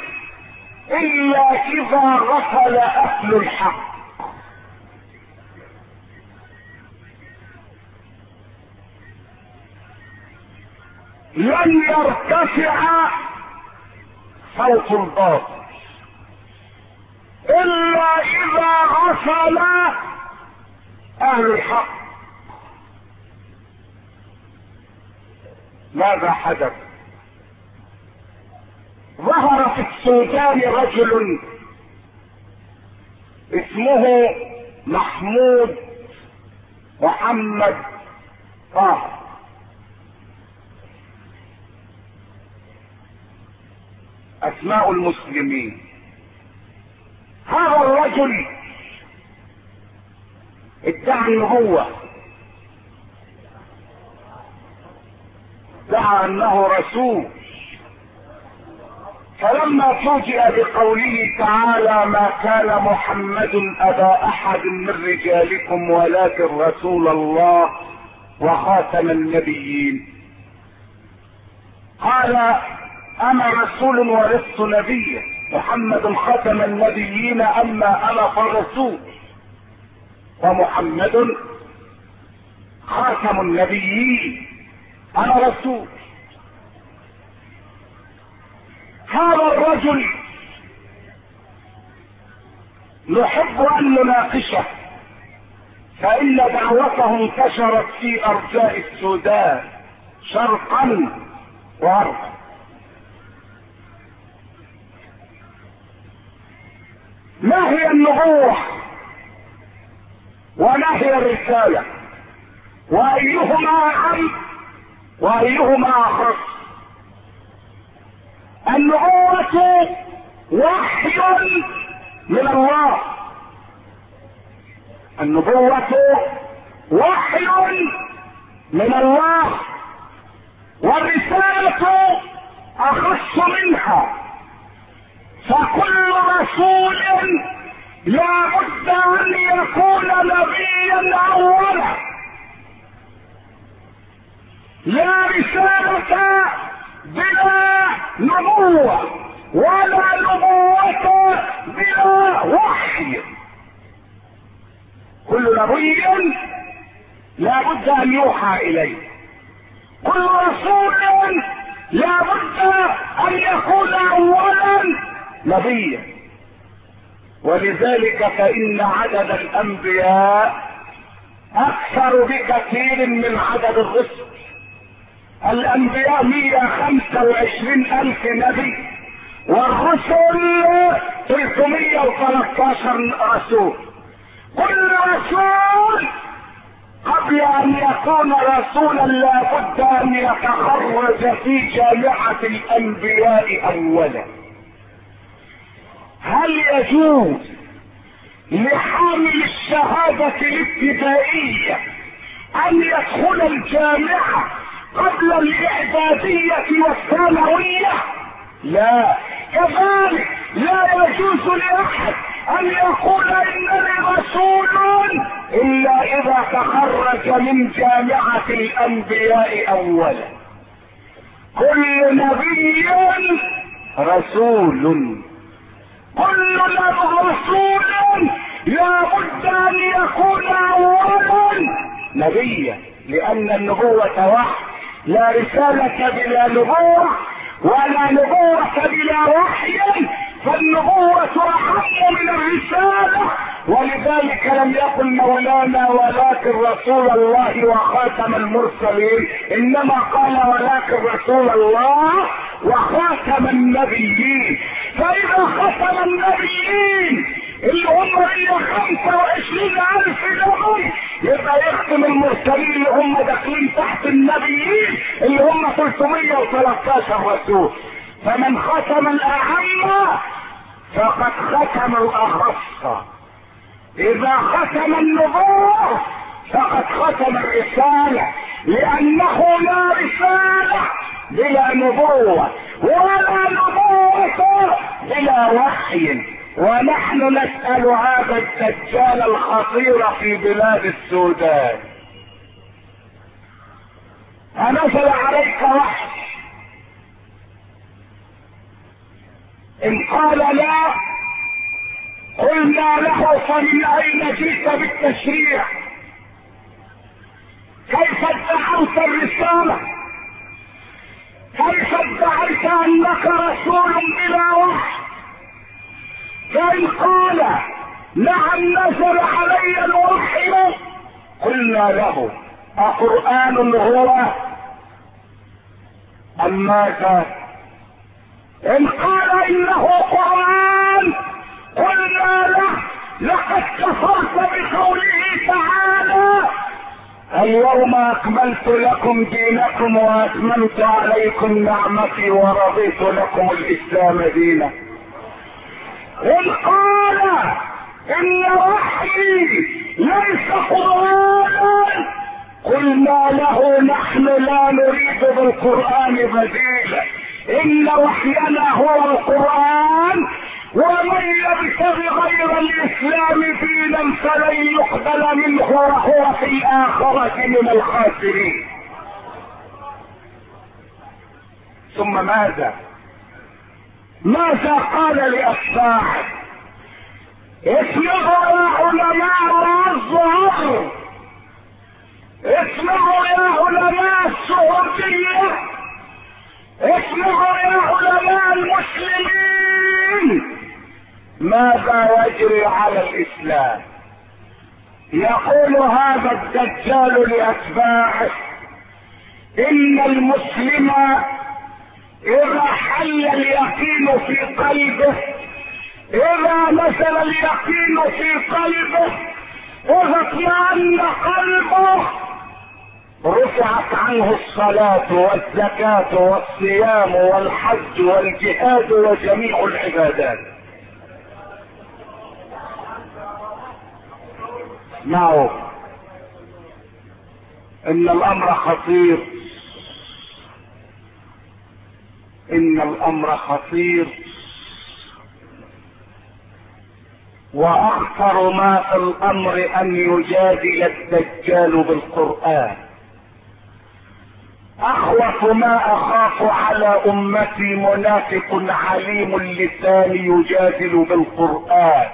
إلا إذا غفل أهل الحق. لن يرتفع صوت الباطل إلا إذا غفل أهل الحق. ماذا حدث؟ ظهر في السودان رجل اسمه محمود محمد طه أسماء المسلمين. هذا الرجل ادعى النبوة. ادعى أنه رسول. فلما فوجئ بقوله تعالى ما كان محمد أبا أحد من رجالكم ولكن رسول الله وخاتم النبيين. قال أنا رسول ولست نبيا محمد ختم النبيين أما أنا فرسول. ومحمد خاتم النبيين. أنا رسول. هذا الرجل نحب أن نناقشه فإن دعوته انتشرت في أرجاء السودان شرقا وغربا. ما هي النبوة وما هي الرسالة وأيهما اهم وأيهما اخص النبوة وحي من الله. النبوة وحي من الله. والرسالة أخص منها. فكل رسول لا بد أن يكون نبيا أولا. لا رسالة بلا نبوة ولا نبوة بلا وحي. كل نبي لا بد أن يوحى إليه. كل رسول لا بد أن يكون اولا نبيا. ولذلك فإن عدد الأنبياء أكثر بكثير من عدد الرسل. الأنبياء مية خمسة وعشرين ألف نبي والرسل تلتمية وثلاثة رسول. كل رسول قبل أن يكون رسولا لابد أن يتخرج في جامعة الأنبياء اولا. هل يجوز لحامل الشهادة الابتدائية أن يدخل الجامعة قبل الاعدادية والثانوية لا. كذلك لا يجوز لأحد أن يقول إنني رسول إلا إذا تخرج من جامعة الأنبياء اولا. كل نبي رسول. كل رسول لا بد أن يكون اولا. نبيا لأن النبوة وحي لا رسالة بلا نبوة ولا نبوة بلا وحي فالنبوة أهم من الرسالة. ولذلك لم يقل مولانا ولكن رسول الله وخاتم المرسلين. إنما قال ولكن رسول الله وخاتم النبيين. فإذا ختم النبيين هم هي خمسة وعشرين ألف نبي يبقى يختم المرسلين اللي هم داخلين تحت النبيين اللي هم 313 رسول. فمن ختم الاعم فقد ختم الأخص. إذا ختم النبوة فقد ختم الرسالة. لأنه لا رسالة بلا نبوة ولا نبوة بلا وحي. ونحن نسأل هذا الدجال الخطير في بلاد السودان. أنزل عليك وحي إن قال لا قلنا له فمن أين جئت بالتشريع؟ كيف ادعوت الرسالة؟ كيف ادعيت أنك رسول بلا وحي؟ فإن قال نعم نزل علي الوحي. قلنا له أقرآن هو؟ أم ماذا إن قال إنه قرآن قلنا له لقد كفرت بقوله تعالى اليوم أكملت لكم دينكم وأتممت عليكم نعمتي ورضيت لكم الإسلام دينا. إذ قال إن وحيي ليس قرآنا قلنا له نحن لا نريد بالقرآن بديلا إن وحينا هو القرآن. ومن يبتغي غير الإسلام دينا فلن يقبل منه وهو في الآخرة من الخاسرين. ثم ماذا؟ ماذا قال لأتباعه اسمعوا يا علماء الظهر اسمعوا يا علماء السعودية. اسمعوا يا علماء المسلمين. ماذا يجري على الإسلام؟ يقول هذا الدجال لأتباعه إن المسلم إذا حل اليقين في قلبه إذا نزل اليقين في قلبه إذا اطمأن قلبه رفعت عنه الصلاة والزكاة والصيام والحج والجهاد وجميع العبادات. اسمعوا إن الأمر خطير. إن الأمر خطير. وأخطر ما في الأمر أن يجادل الدجال بالقرآن. أخوف ما أخاف على أمتي منافق عليم اللسان يجادل بالقرآن.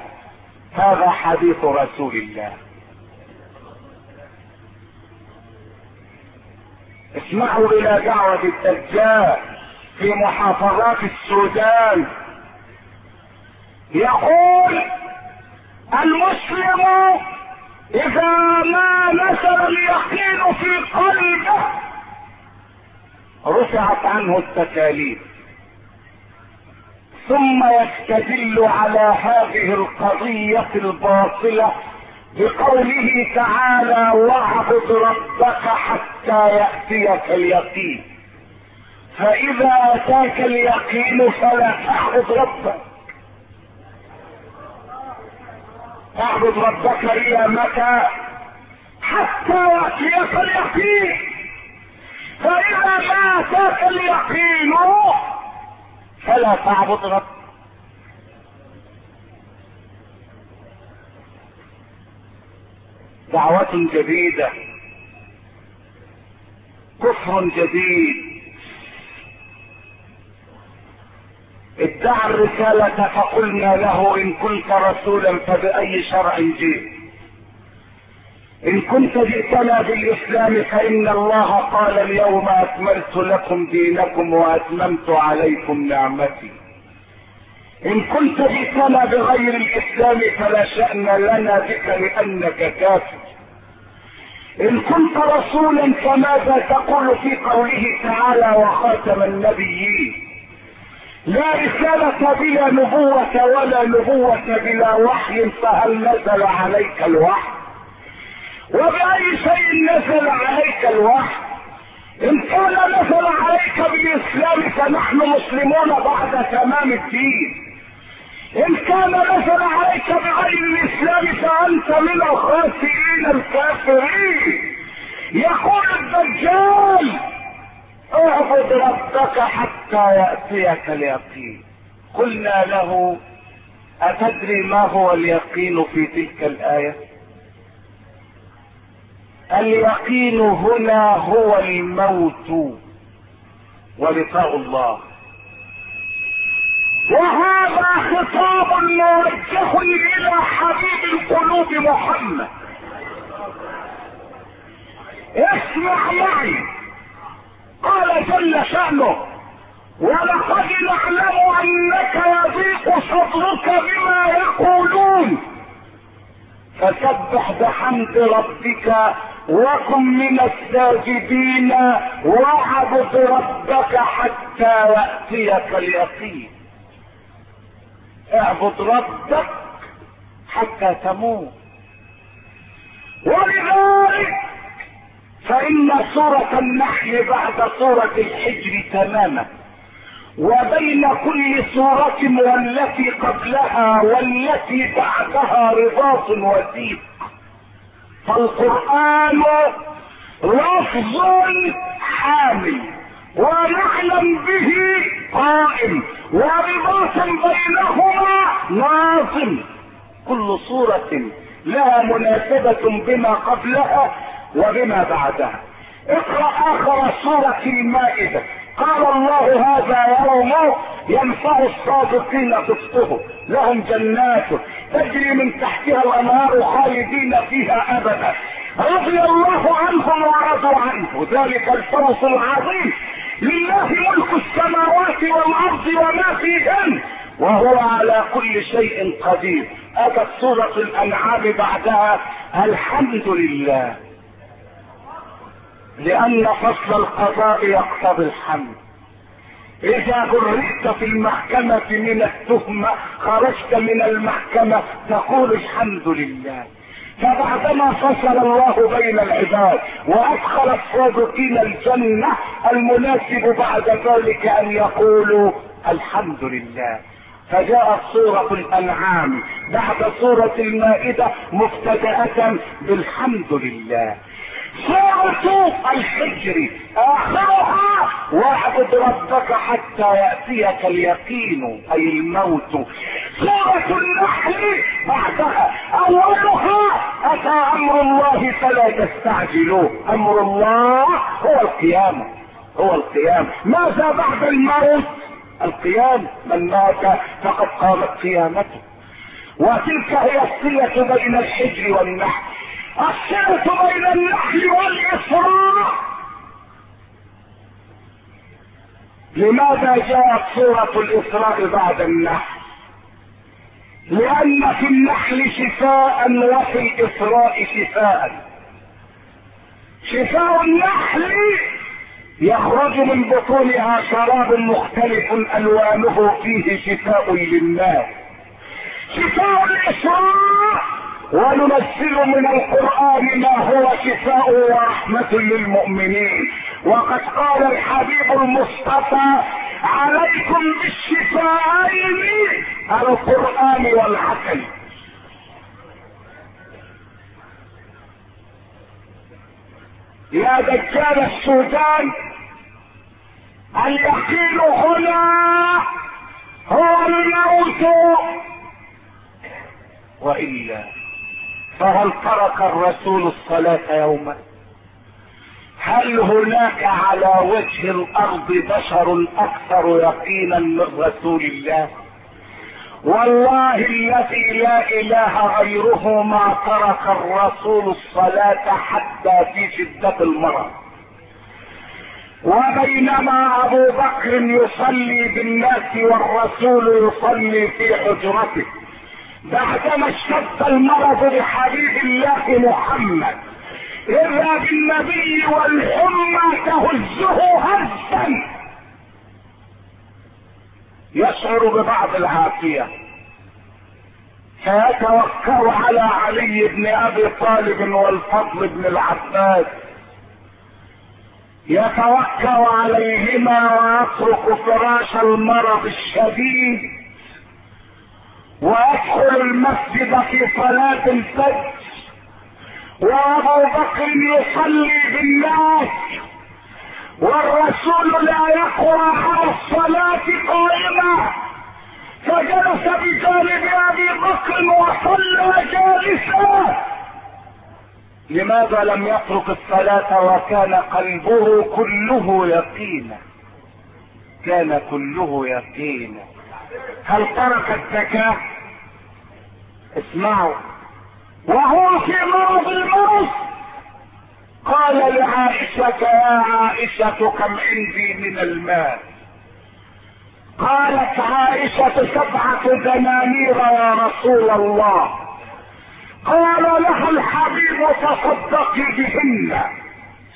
هذا حديث رسول الله. اسمعوا إلى دعوة الدجال. في محافظات السودان. يقول المسلم إذا ما نزل اليقين في قلبه رفعت عنه التكاليف. ثم يستدل على هذه القضية الباطلة بقوله تعالى واعبد ربك حتى يأتيك اليقين. فإذا أتاك اليقين فلا تعبد ربك. اعبد ربك إلى متى حتى يأتيك اليقين. فإذا ما أتاك اليقين فلا تعبد ربك. دعوة جديدة. كفر جديد. ادعى الرسالة فقلنا له إن كنت رسولا فبأي شرع جئت. إن كنت جئتنا بالإسلام فإن الله قال اليوم أكملت لكم دينكم وأتممت عليكم نعمتي. إن كنت جئتنا بغير الإسلام فلا شأن لنا بك لأنك كافر. إن كنت رسولا فماذا تقول في قوله تعالى وخاتم النبيين؟ لا رسالة بلا نبوة ولا نبوة بلا وحي فهل نزل عليك الوحي؟ وبأي شيء نزل عليك الوحي؟ إن كان نزل عليك بالإسلام فنحن مسلمون بعد تمام الدين. إن كان نزل عليك بغير الإسلام فأنت من الخاسرين الكافرين. يقول الدجال اعبد ربك حتى يأتيك اليقين. قلنا له أتدري ما هو اليقين في تلك الآية؟ اليقين هنا هو الموت ولقاء الله. وهذا خطاب موجه إلى حبيب القلوب محمد. اسمع معي قال جل شأنه ولقد نعلم أنك يضيق صدرك بما يقولون. فسبح بحمد ربك وكن من الساجدين واعبد ربك حتى يأتيك اليقين. اعبد ربك حتى تموت. ولذلك فإن سورة النحل بعد سورة الحجر تماما. وبين كل سورة والتي قبلها والتي بعدها رباط وثيق. فالقرآن لفظ حامل ونعلم به قائم ورباط بينهما ناظم. كل صورة لها مناسبة بما قبلها وبما بعدها اقرأ آخر سورة المائدة. قال الله هذا يوم ينفع الصادقين صدقه. لهم جنات تجري من تحتها الأنهار خالدين فيها أبدا. رضي الله عنهم ورضوا عنه. ذلك الفوز العظيم. لله ملك السماوات والأرض وما فيهن. وهو على كل شيء قدير. أتت سورة الأنعام بعدها. الحمد لله. لأن فصل القضاء يقتضي الحمد. إذا برئت في المحكمة من التهمة خرجت من المحكمة تقول الحمد لله. فبعدما فصل الله بين العباد وأدخل الصادقين الجنة المناسب بعد ذلك أن يقولوا الحمد لله. فجاءت سورة الأنعام. بعد سورة المائدة مبتدأة بالحمد لله. سورة الحجر آخرها واعبد ربك حتى يأتيك اليقين أي الموت. سورة النحل بعدها أولها أتى أمر الله فلا تستعجلوه أمر الله هو القيامة هو القيام. ماذا بعد الموت؟ القيام من مات فقد قامت قيامته. وتلك هي الصلة بين الحجر والنحل. الصلة بين النحل والإسراء لماذا جاءت سورة الإسراء بعد النحل؟ لأن في النحل شفاء وفي الإسراء شفاء. شفاء النحل يخرج من بطونها شراب مختلف ألوانه فيه شفاء للناس. شفاء الإسراء وننزل من القرآن ما هو شفاء ورحمة للمؤمنين. وقد قال الحبيب المصطفى عليكم بالشفاءين القرآن والعقل. يا دجال السودان اليقين هنا هو الموت. وإلا فهل ترك الرسول الصلاة يوما. هل هناك على وجه الأرض بشر أكثر يقينا من رسول الله؟ والله الذي لا إله غيره ما ترك الرسول الصلاة حتى في شدة المرض. وبينما أبو بكر يصلي بالناس والرسول يصلي في حجرته. بعدما اشتد المرض بحبيب الله محمد إذا بالنبي والحمى تهزه هزا. يشعر ببعض العافية فيتوكل على علي بن أبي طالب والفضل بن العباس. يتوكل عليهما ويترك فراش المرض الشديد. ويدخل المسجد في صلاة الفجر وأبو بكر يصلي بالناس والرسول لا يقرأ على الصلاة قائمة فجلس بجانب أبي بكر وصلى جالسا. لماذا لم يترك الصلاة وكان قلبه كله يقينا كان كله يقينا هل ترك الزكاة؟ اسمعوا. وهو في مرض الموت. قال لعائشة يا عائشة كم عندي من المال؟ قالت عائشة سبعة دنانير يا رسول الله. قال لها الحبيب تصدقي بهن.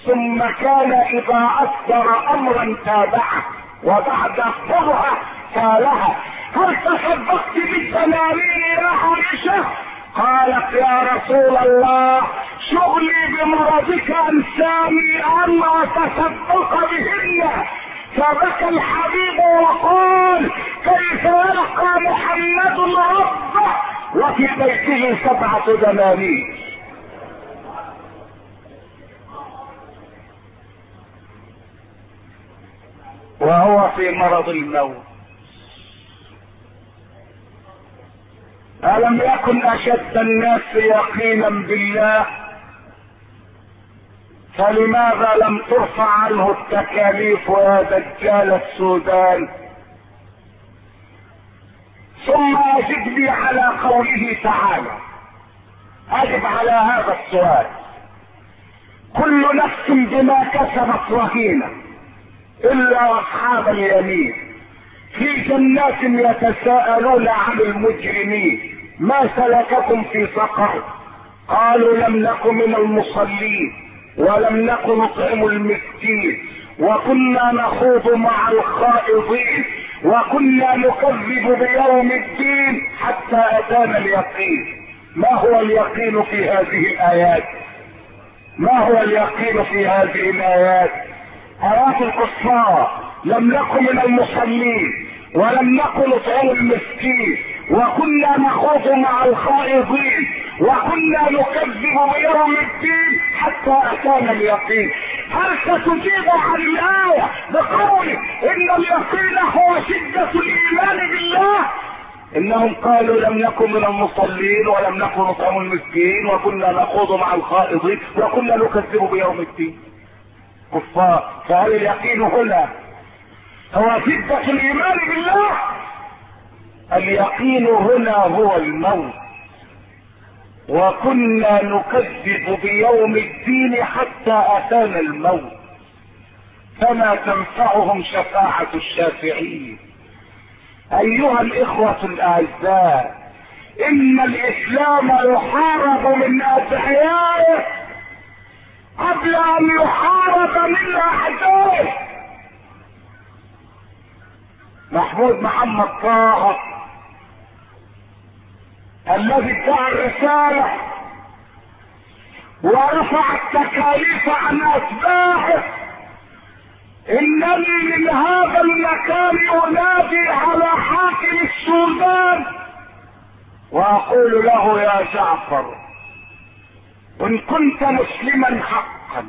ثم كان إذا اصدر أمرا تابعه وبعد قرها قالها هل تصدقت بالدنانير يا عائشة قالت يا رسول الله شغلي بمرضك أنساني أن اتصدق بهن. فبكى الحبيب وقال كيف يلقى محمد ربه؟ وفي بيته سبعة دنانير. وهو في مرض الموت. ألم يكن أشد الناس يقينا بالله؟ فلماذا لم ترفع عنه التكاليف يا دجال السودان؟ ثم أجب لي على قوله تعالى. أجب على هذا السؤال. كل نفس بما كسبت رهينة إلا أصحاب اليمين. في جنات يتساءلون عن المجرمين. ما سلككم في سقر؟ قالوا لم نك من المصلين ولم نك نطعم المسكين. وكنا نخوض مع الخائضين وكنا نكذب بيوم الدين حتى أتانا اليقين. ما هو اليقين في هذه الآيات؟ ما هو اليقين في هذه الآيات؟ ايات الكفار لم نكن من المصلين. ولم نكن نطعم المسكين. وكنا نخوض مع الخائضين. وكنا نكذب بيوم الدين حتى أتانا اليقين. هل ستجيب عن الآية بقول إن اليقين هو شدة الإيمان بالله؟ إنهم قالوا لم نكن من المصلين ولم نكن نطعم المسكين. وكنا نخوض مع الخائضين. وكنا نكذب بيوم الدين. كفار فهل اليقين هنا هو شدة الإيمان بالله اليقين هنا هو الموت. وكنا نكذب بيوم الدين حتى أتانا الموت. فما تنفعهم شفاعة الشافعين. أيها الإخوة الأعزاء إن الإسلام يحارب من أدعيائه قبل أن يحارب من أعدائه. محمود محمد طه الذي ادعى الرسالة ورفع التكاليف عن اتباعه إنني من هذا المكان أنادي على حاكم السودان وأقول له يا جعفر إن كنت مسلما حقا.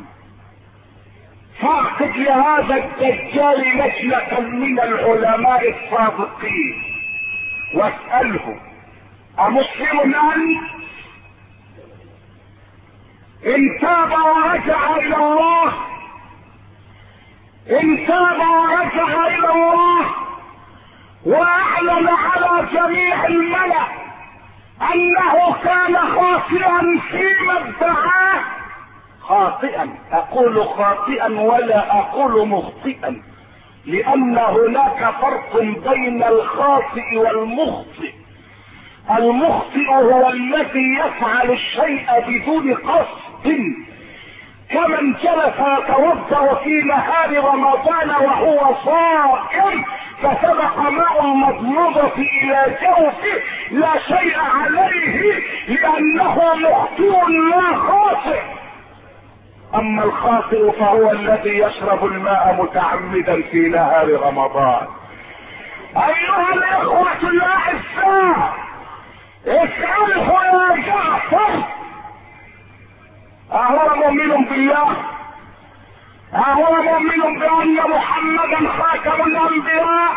فاعقد لهذا الدجال مسلكا من العلماء الصادقين واسأله أمسلم أنت؟ إن تاب ورجع إلى الله. إن تاب ورجع إلى الله. وأعلن على جميع الملأ أنه كان خاطئا فيما ادعاه. خاطئا. أقول خاطئا ولا أقول مخطئا. لأن هناك فرق بين الخاطئ والمخطئ. المخطئ هو الذي يفعل الشيء بدون قصد. كمن جلس يتوضأ في نهار رمضان وهو صائم فسبق ماء المضمضة إلى جوفه لا شيء عليه لأنه مخطئ لا خاطئ. أما الخاطئ فهو الذي يشرب الماء متعمدا في نهار رمضان. أيها الإخوة الأعزاء اسأله يا جعفر أهو مؤمن بالله أهو مؤمن بأن محمدا خاتم الأنبياء.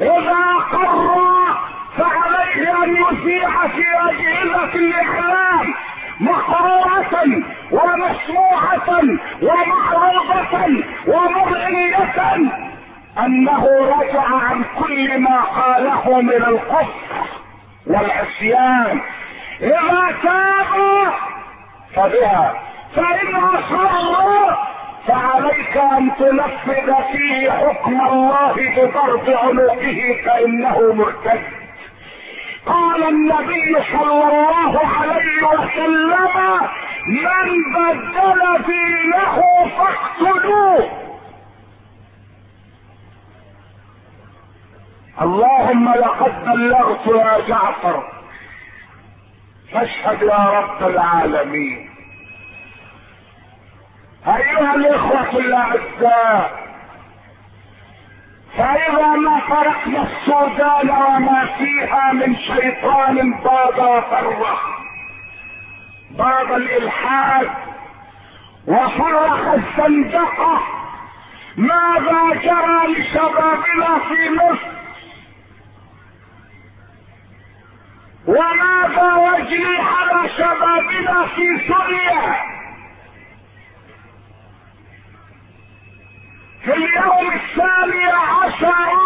إذا قر فعليه أن يذيع في أجهزة الاعلام مقرورة ومسموعة ومعروضة ومرئية أنه رجع عن كل ما قاله من الكفر والعصيان. إذا تاب فبها فإن أصروا فعليك أن تنفذ فيه حكم الله بضرب عنقه فإنه مرتد. قال النبي صلى الله عليه وسلم من بدل دينه فاقتلوه. اللهم لقد بلغت يا جعفر. فاشهد يا رب العالمين. أيها الإخوة الأعزاء فإذا ما تركنا السودان وما فيها من شيطان باد فرح باد الإلحاد وفرح الزندقة ماذا جرى لشبابنا في مصر؟ وماذا يجري على شبابنا في سوريا؟ في اليوم الثاني عشر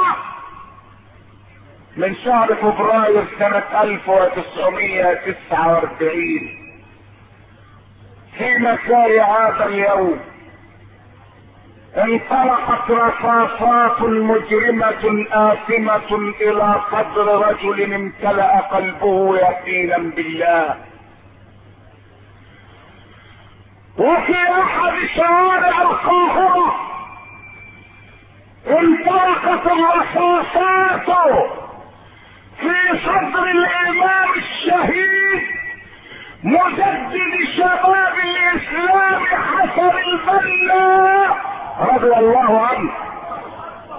من شهر فبراير سنة 1949 في مساء هذا اليوم انطلقت رصاصات مجرمة آثمة إلى صدر رجل امتلأ قلبه يقينا بالله. وفي أحد شوارع القاهرة انطلقت الرصاصات في صدر الإمام الشهيد مجدد شباب الإسلام حسن البنا رضي الله عنه.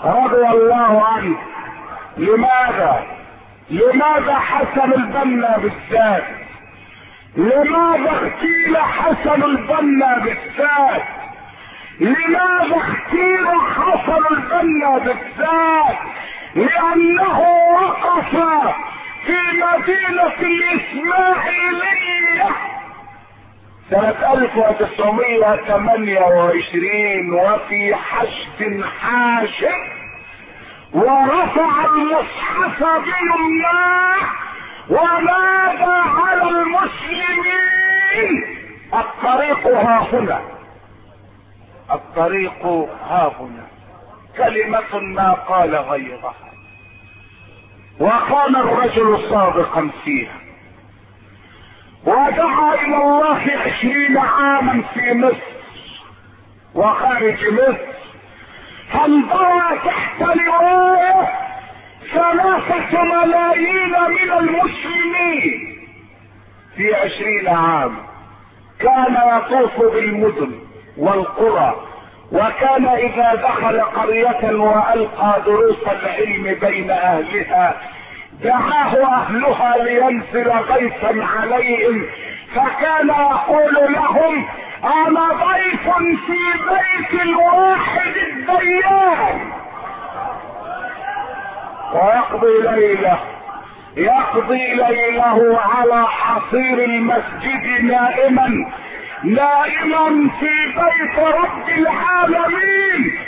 رضي الله عنه. لماذا؟ لماذا حسن البنا بالذات؟ لماذا اغتيل حسن البنا بالذات؟ لماذا اغتيل حسن البنا بالذات؟ لأنه وقف مدينة الاسماعيلية سنة 1928 وفي حشد حاشد. ورفع المصحف بيمناه ونادى على المسلمين. الطريق ها هنا. الطريق ها هنا. كلمة ما قال غيرها. وكان الرجل صادقا فيها. ودعا إلى الله عشرين عاما في مصر وخارج مصر. فانضوى تحت لواءه ثلاثة ملايين من المسلمين في عشرين عام. كان يطوف بالمدن والقرى. وكان إذا دخل قرية وألقى دروس العلم بين أهلها دعاه أهلها لينزل غيثا عليهم. فكان يقول لهم أنا ضيف في بيت الواحد الديان. ويقضي ليلة يقضي ليله على حصير المسجد نائما. نائما في بيت رب العالمين.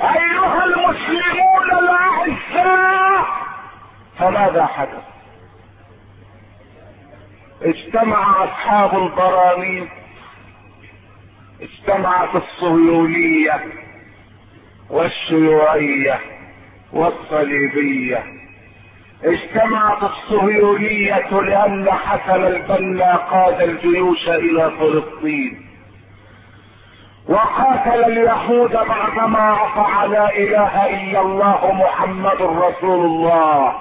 أيها المسلمون الأعزاء. فماذا حدث؟ اجتمع أصحاب البرانيق اجتمعت الصهيونية والشيوعية والصليبية. اجتمعت الصهيونية لأن حسن البنا قاد الجيوش إلى فلسطين. وقاتل اليهود بعدما عصى لا إله إلا الله محمد رسول الله.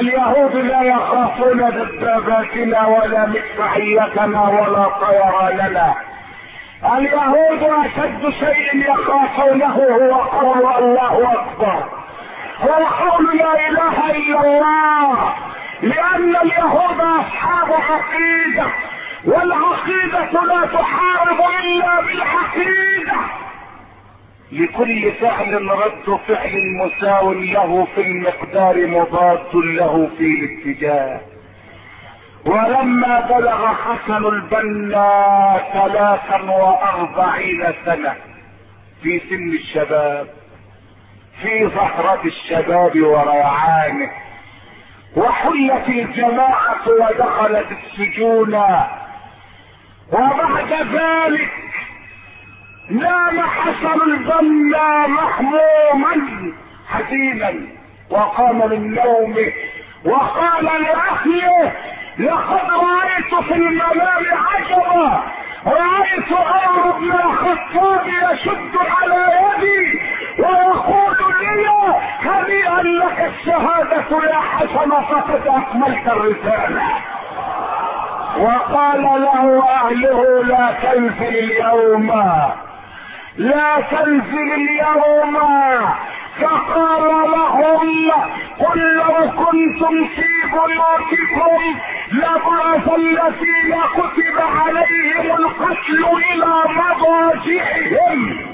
اليهود لا يخافون دباباتنا ولا مدفعيتنا ولا طيراننا. اليهود أشد شيء يخافونه هو قول الله أكبر. هو قول لا إله إلا الله لأن اليهود أصحاب عقيدة والعقيدة لا تحارب إلا بالعقيدة. لكل فعل رد فعل مساو له في المقدار مضاد له في الاتجاه. ولما بلغ حسن البنا ثلاثا وأربعين سنة في سن الشباب في زهرة الشباب وريعانه وحلت الجماعة ودخلت السجون. وبعد ذلك نام حسن البنا محموما حزينا وقام من نومه وقال لاهله لقد رأيت في المنام عجبا رأيت عمر بن الخطاب يشد على يدي ويقول هنيئا لك الشهادة يا حسن فقد أكملت الرسالة. وقال له أهله لا تنزل اليوم لا تنزل اليوم. فقال لهم قل لو كنتم في بيوتكم لبعث الذين كتب عليهم القتل إلى مضاجعهم.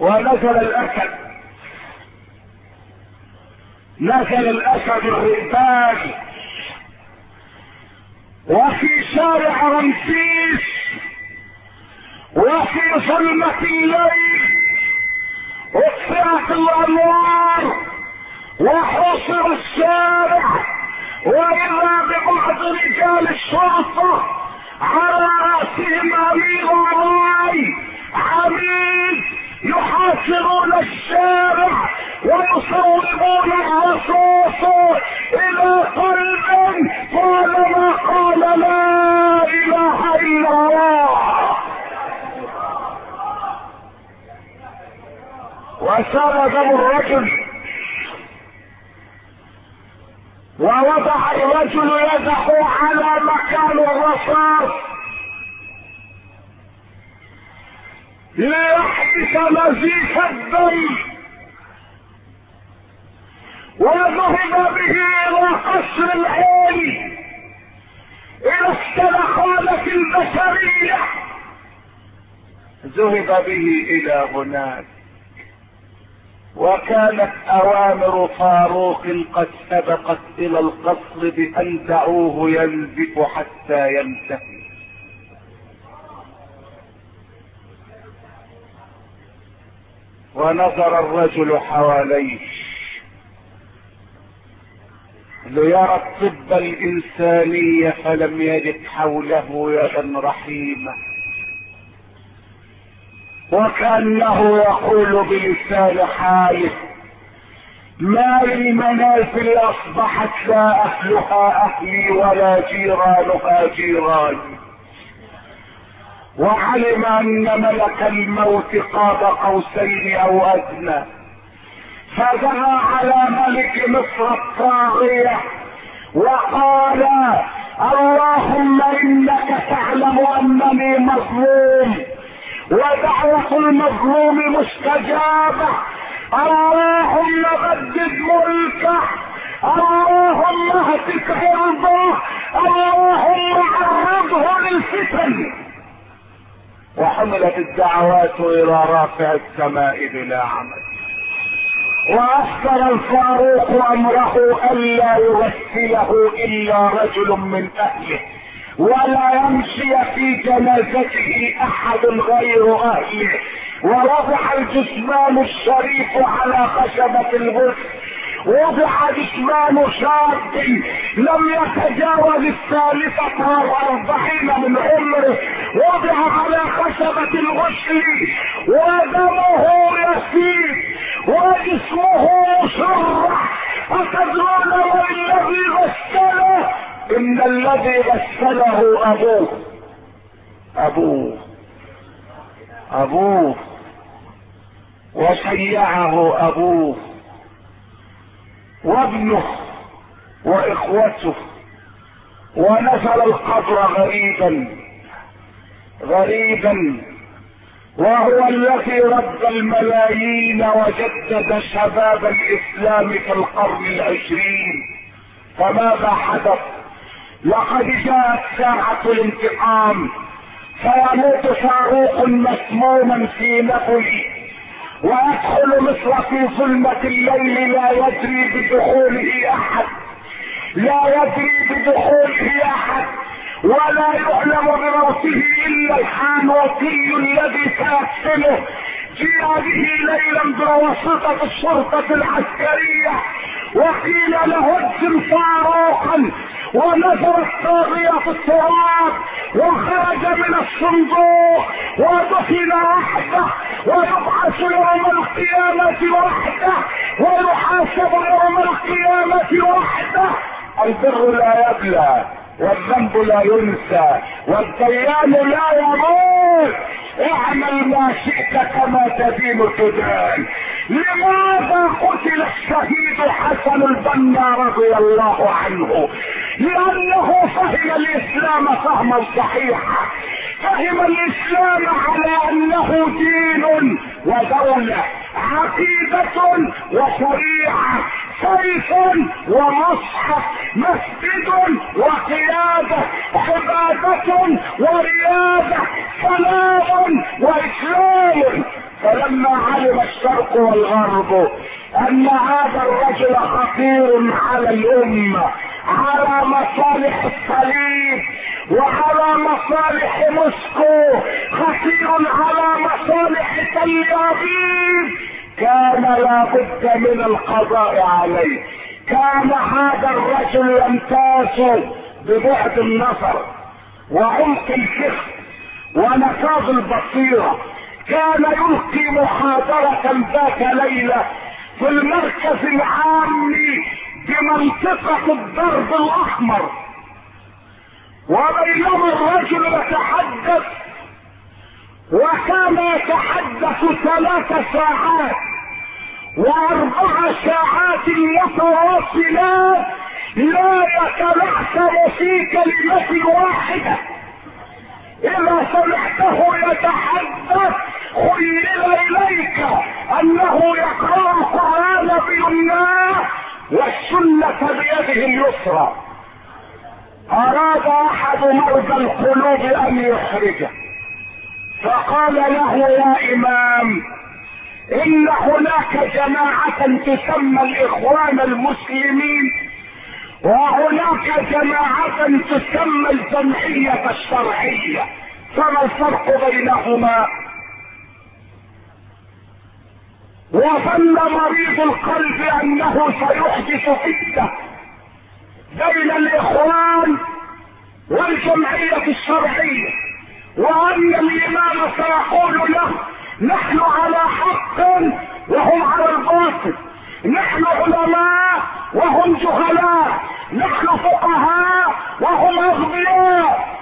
ونزل الاسد نزل الأسد الرئبان وفي شارع رمسيس. وفي ظلمة الليل. اطفئت الأنوار. وحصر الشارع. واذا ببعض رجال الشرطة. على رأسهم أمير الرأي. عميد يحاصرون الشارع ويصوبون الرصاص إلى قلب قال ما قال لا إله إلا الله. وسال دم الرجل. ووضع الرجل يده على مكان الرصاص. ليحبس نزيف الدم وذهب به إلى قصر العين إلى السلخانة البشرية ذهب به إلى هناك. وكانت أوامر فاروق قد سبقت إلى القصر بأن دعوه ينزف حتى ينتهي. ونظر الرجل حواليه. ليرى الطب الانساني فلم يجد حوله يدا رحيمة. وكأنه يقول بلسان حاله ما للمنازل أصبحت لا أهلها أهلي ولا جيرانها جيراني. وعلم أن ملك الموت قاب قوسين أو أدنى. فدعا على ملك مصر الطاغية وقال اللهم إنك تعلم أنني مظلوم ودعوة المظلوم مستجابة. اللهم غدد ملكه. اللهم اهتك عرضه. اللهم عرضه للفتن. وحملت الدعوات إلى رافع السماء بلا عمل واخر الفاروق أمره ألا يغسله إلا رجل من أهله ولا يمشي في جنازته أحد غير أهله. ووضع الجثمان الشريف على خشبة الغسل وضع جثمان شاب لم يتجاوز الثالثة والأربعين من عمره. وضع على خشبة الغسل ودمه يسيل وجسمه مشرح أتدرون والذي غسله؟ إن الذي غسله أبوه. أبوه. أبوه. وشيعه أبوه. وابنه وإخوته. ونزل القبر غريبا غريبا. وهو الذي رد الملايين وجدد شباب الإسلام في القرن العشرين. فماذا حدث لقد جاءت ساعة الانتقام. فيموت فاروق مسموما في نفسه ويدخل مصر في ظلمة الليل لا يدري بدخوله أحد. لا يدري بدخوله أحد. ولا يعلم بموته إلا الحانوتي الذي سيقتله جيء به ليلا بواسطة الشرطة العسكرية. وقيل له اجم فاروقا ونزل الطاغية في التراب وخرج من الصندوق ودفن وحده ويبعث يوم القيامة وحده ويحاسب يوم القيامة وحده. البر لا يبلى. والذنب لا ينسى والديان لا يموت. اعمل ما شئت كما تدين تدان. لماذا قتل الشهيد حسن البنا رضي الله عنه؟ لأنه فهم الإسلام فهما صحيحا. فهم الإسلام على أنه دين ودولة عقيدة وشريعة سيف ومصحف مسجد وقيادة عبادة وريادة سلام واسلام فلما علم الشرق والغرب أن هذا الرجل خطير على الأمة على مصالح الصليب وعلى مصالح موسكو خطير على مصالح تل ابيب كان لابد من القضاء عليه. كان هذا الرجل يمتاز. ببعد النظر وعمق الفكر ونفاذ البصيرة. كان يلقي محاضرة ذات ليلة في المركز العام بمنطقة الضرب الأحمر. وبينما الرجل يتحدث وكان يتحدث ثلاث ساعات وأربع ساعات متواصلات لا يتلعثم في كلمة واحدة. إذا سمعته يتحدث خيل إليك أنه يقرأ القرآن بيمناه والسنة بيده اليسرى. أراد أحد مرضى القلوب أن يخرجه. فقال له يا إمام إن هناك جماعة تسمى الإخوان المسلمين وهناك جماعة تسمى الجمعية الشرعية. فما الفرق بينهما؟ وظن مريض القلب أنه سيحدث فتنة بين الإخوان والجمعية الشرعية وأن الإمام سيقول له نحن على حق وهم على الباطل. نحن علماء وهم جهلاء نحن فقهاء وهم اغبياء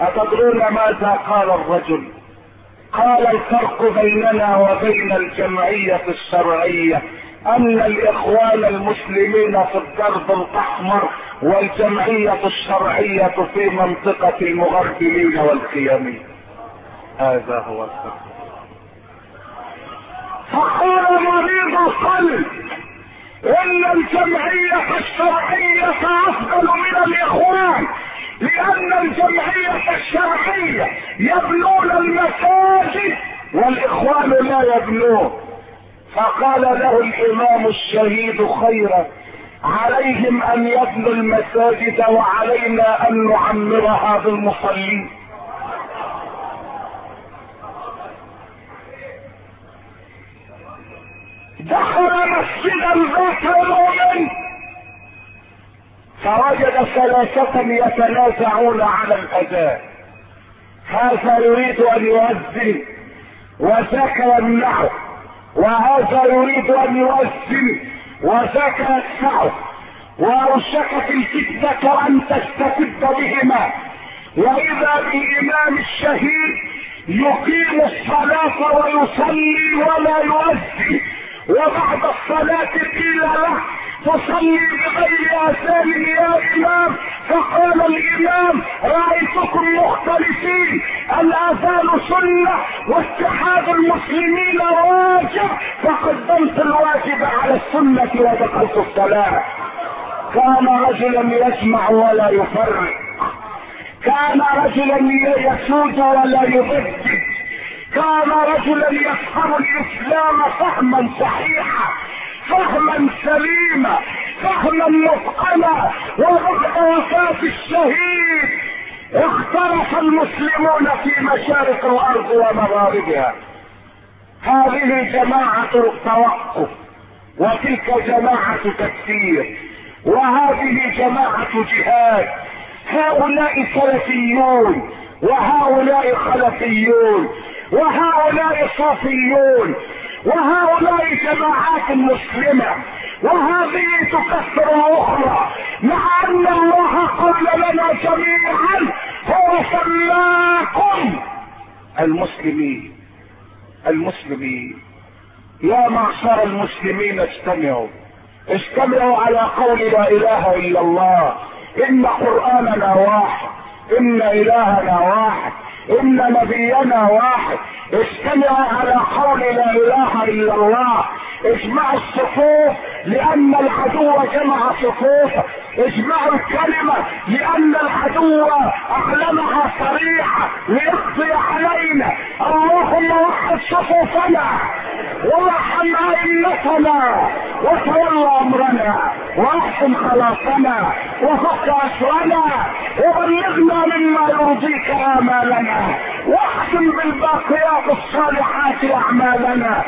أتدرون ماذا قال الرجل؟ قال الفرق بيننا وبين الجمعية الشرعية أن الإخوان المسلمين في الدرب الأحمر والجمعية الشرعية في منطقة المغربلين والخيامين هذا هو الفرق. فقال مريض القلب إن الجمعية الشرعية أفضل من الإخوان لأن الجمعية الشرعية يبنون المساجد والإخوان لا يبنون. فقال له الامام الشهيد خيرا عليهم أن يبنوا المساجد وعلينا أن نعمرها بالمصلين. دخل مسجدا ذات يوم فوجد ثلاثة يتنازعون على الأذان. هذا يريد أن يؤذن وذاك يمنعه وهذا يريد أن يؤذن وذاك يدفعه وأوشكت الفتنة أن تستفد بهما. وإذا بالإمام الشهيد يقيم الصلاة ويصلي ولا يؤذن وبعد الصلاة قيل له تصلي بغير اذان يا امام فقال الإمام رأيتكم مختلفين الاذان سنة واتحاد المسلمين واجب فقدمت الواجب على السنة ودخلت الصلاة. كان رجلا يسمع ولا يفرق. كان رجلا يسود ولا يبدد كان رجلا يفهم الإسلام فهما صحيحا فهما سليما فهما متقنا وبعد وفاة الشهيد. اختلف المسلمون في مشارق الأرض ومغاربها. هذه جماعة التوقف وتلك جماعة تكفير وهذه جماعة جهاد. هؤلاء سلفيون وهؤلاء خلفيون. وهؤلاء صوفيون وهؤلاء جماعات مسلمة وهذه تكفر أخرى مع أن الله قال لنا جميعا هو سماكم. المسلمين المسلمين. يا معشر المسلمين اجتمعوا اجتمعوا على قول لا إله إلا الله إن قرآننا واحد إن إلهنا واحد. إن نبينا واحد اجتمعوا على قول لا إله إلا الله. اجمعوا الصفوف لأن العدو جمع صفوف. اجمعوا الكلمة لأن العدو اعلنها صريحة. ليقضي علينا. اللهم وحد صفوفنا وارحم ائمتنا وتولى أمرنا واحسن خلاصنا وفك أسرنا وبلغنا مما يرضيك آمالنا. واختم بالباقيات الصالحات اعمالنا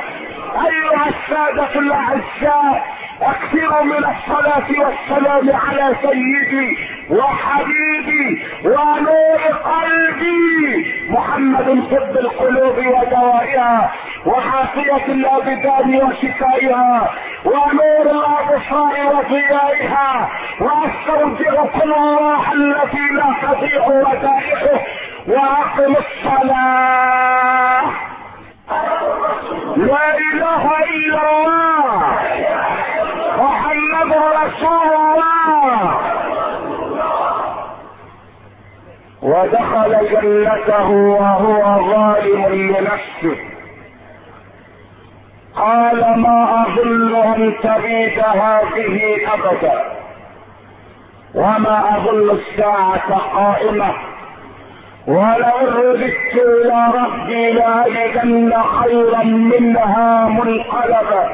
أيها السادة الأعزاء اكثروا من الصلاة والسلام على سيدي وحبيبي ونور قلبي محمد طب القلوب ودوائها وعافية الابدان وشفائها ونور الابصار وضيائها واستودعكم الله الذي لا تضيع ودائعه وأقم الصلاة. لا إله إلا الله. محمد رسول الله. ودخل جنته وهو ظالم لنفسه. قال ما أظن أن تبيد هذه أبدا. وما أظن الساعة قائمة. ولئن رددت إلى ربي لاجدن خيرا منها منقلبا.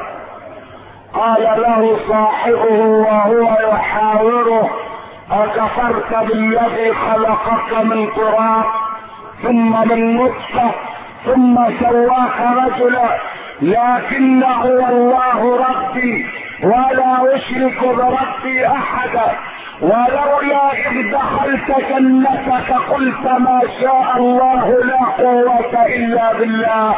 قال له صاحبه وهو يحاوره أكفرت بالذي خلقك من تراب ثم من نطفة؟ ثم سواك رجلا لكن هو الله ربي ولا أشرك بربي أحدا. ولولا إذ دخلت جنتك قلت ما شاء الله لا قوة إلا بالله.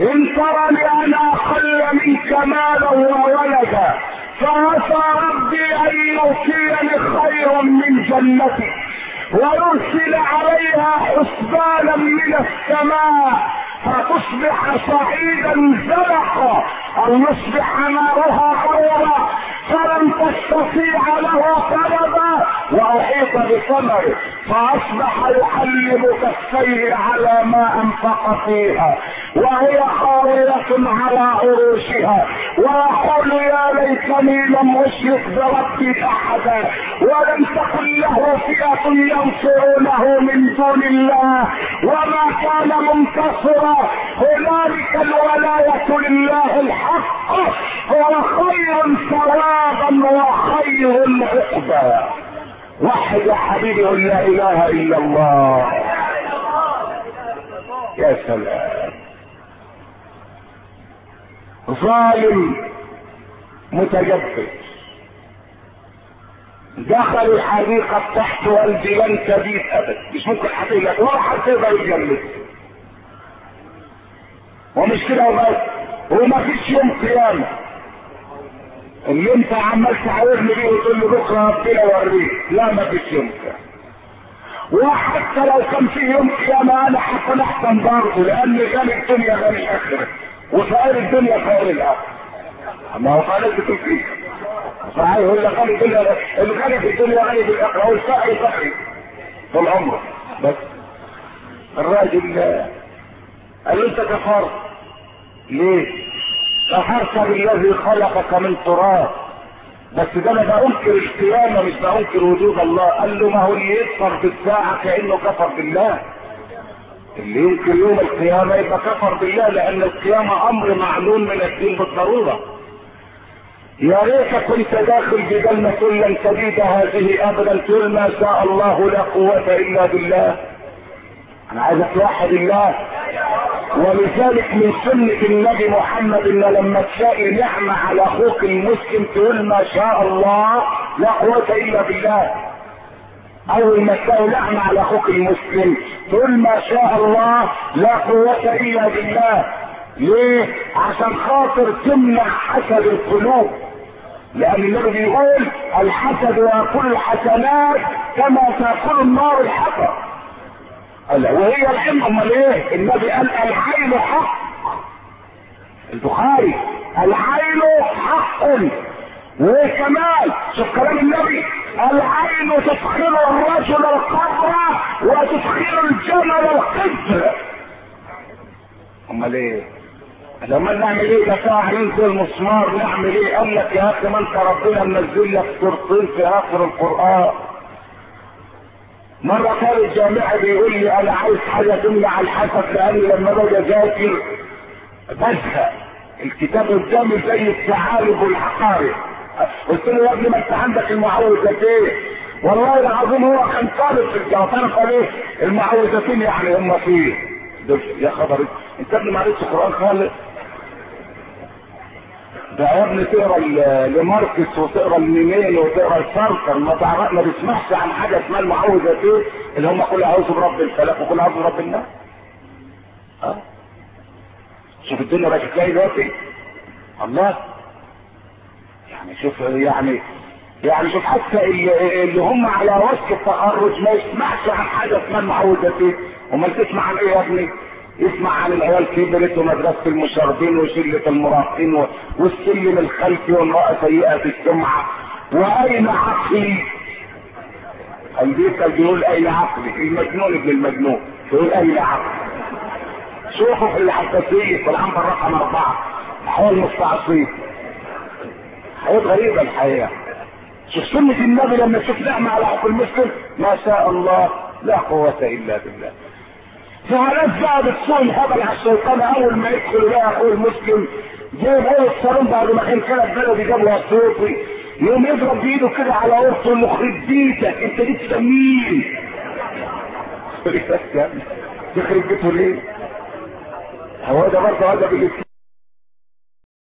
إن ترني أنا أقل منك مالا وولدا فعسى ربي أن يؤتيني خيرا من جنتك. ويرسل عليها حسبانا من السماء. فتصبح صعيدا زلقا أو يصبح نارها حورا فلن تستطيع له طلبا. وأحيط بثمره فأصبح يحلم كفيه على ما أنفق فيها. وهي خاوية على عروشها. ويقول يا ليتني لم أشرك بربي أحدا ولم تكن له فئة ينصرونه من دون الله. وما كان منتصرا هنالك الولاية لله الحق هو خير ثوابا وخير عقبا. وحد يا حبيبي لا إله إلا الله. يا سلام. ظالم متجبر دخل الحديقة تحت والدي لن تبيت ابدا مش ممكن حقيقة ولا حد يقدر يجلس. ومش كده وبس وما فيش يوم قيامة. اللي انت عمال تعاورني بيه وتقول لي بكرة ربنا اوريك لا ما فيش يوم قيامة. وحتى لو كان في يوم قيامة أنا هكون احسن برضه لأن غني الدنيا غني الآخرة. وفقير الدنيا فقير الآخرة. ما هو لك فيه صحيح لك غني الدنيا الغني في الدنيا غني في الآخرة. والفقر فقري طول عمره. بس الراجل قال انت كفرت ليه كفرت بالذي خلقك من تراب. بس ده أنا بنكر القيامة مش بنكر وجود الله. قال له ما هو اللي يكفر بالساعة كأنه كفر بالله. اللي ينكر يوم القيامة يبقى كفر بالله لأن القيامة أمر معلوم من الدين بالضرورة. يا ريت كنت داخل بجنة لن تزيد هذه أبدا تقول ما شاء الله لا قوة إلا بالله. أنا عايز توحد الله. ولذلك من سنة النبي محمد إن لما تلاقي نعمة على أخوك المسلم تقول ما شاء الله لا قوة إلا بالله. أول ما تلاقي نعمة على أخوك المسلم تقول ما شاء الله لا قوة إلا بالله. ليه؟ عشان خاطر تمنع حسد القلوب. لأن النبي بيقول الحسد ياكل الحسنات كما تاكل النار الحطب. قال وهي العلم أمال إيه؟ النبي قال العين حق. البخاري العين حق. وايه كمان شوف كلام النبي. العين تدخل الرجل القبر وتدخل الجمل القبر. أمال إيه؟ لما نعمل إيه؟ ده ساعة ننزل مسمار نعمل إيه؟ قال لك يا أخي ما أنت ربنا منزل لك سورتين في آخر القرآن. مرة كان الجامعي بيقول لي أنا عايز حاجة تمنع الحسد لأني لما باجي أذاكر بزهق. الكتاب قدامي زي الثعالب والعقارب قلت له يا ابني ما انت عندك المعوذتين والله العظيم هو كان طالب في الجامعة. قال إيه؟ المعوذتين يعني هم فيه. يا خبر أنت ابني ما قريتش قران خالص ابني تقرأ لماركس وتقرأ الميمين وتقرأ السارتر ما تعرف ما بتسمعش عن حاجة اسمها المعوذتين اللي هم كل أعوذ برب الفلق وكل أعوذ برب الناس. آه شوف الدنيا بقت تلاقي دلوقتي. الله. يعني شوف يعني يعني شوف حتى اللي, اللي هم على وشك التخرج ما يسمعش عن حاجة اسمها المعوذتين امال تسمع عن إيه يا ابني؟ يسمع عن العيال كبرت ومدرسة المشاغبين وشلة المراهقين والسلم الخلفي والمرأة سيئة السمعه وأين عقلي؟ البيت بيقول أين عقلي؟ المجنون ابن المجنون يقول أين عقلي؟ شوفوا في الحساسية في العنبر رقم أربعة الحياة المستعصيه حياة غريبة الحياة شوف سنة النبي لما نعمة على حق المسلم ما شاء الله لا قوة إلا بالله فعلاش بقى بتسوق الهبل على الشيطان أول ما يدخل بقى أخوه المسلم جايب أول الصالون بعد ما كان كلب بلدي جاب له صوتي يقوم يضرب بإيده كده على اللي يخرب بيتك أنت لسه مين؟ تخرب بيته ليه؟ هو ده برضه هذا بالإسلام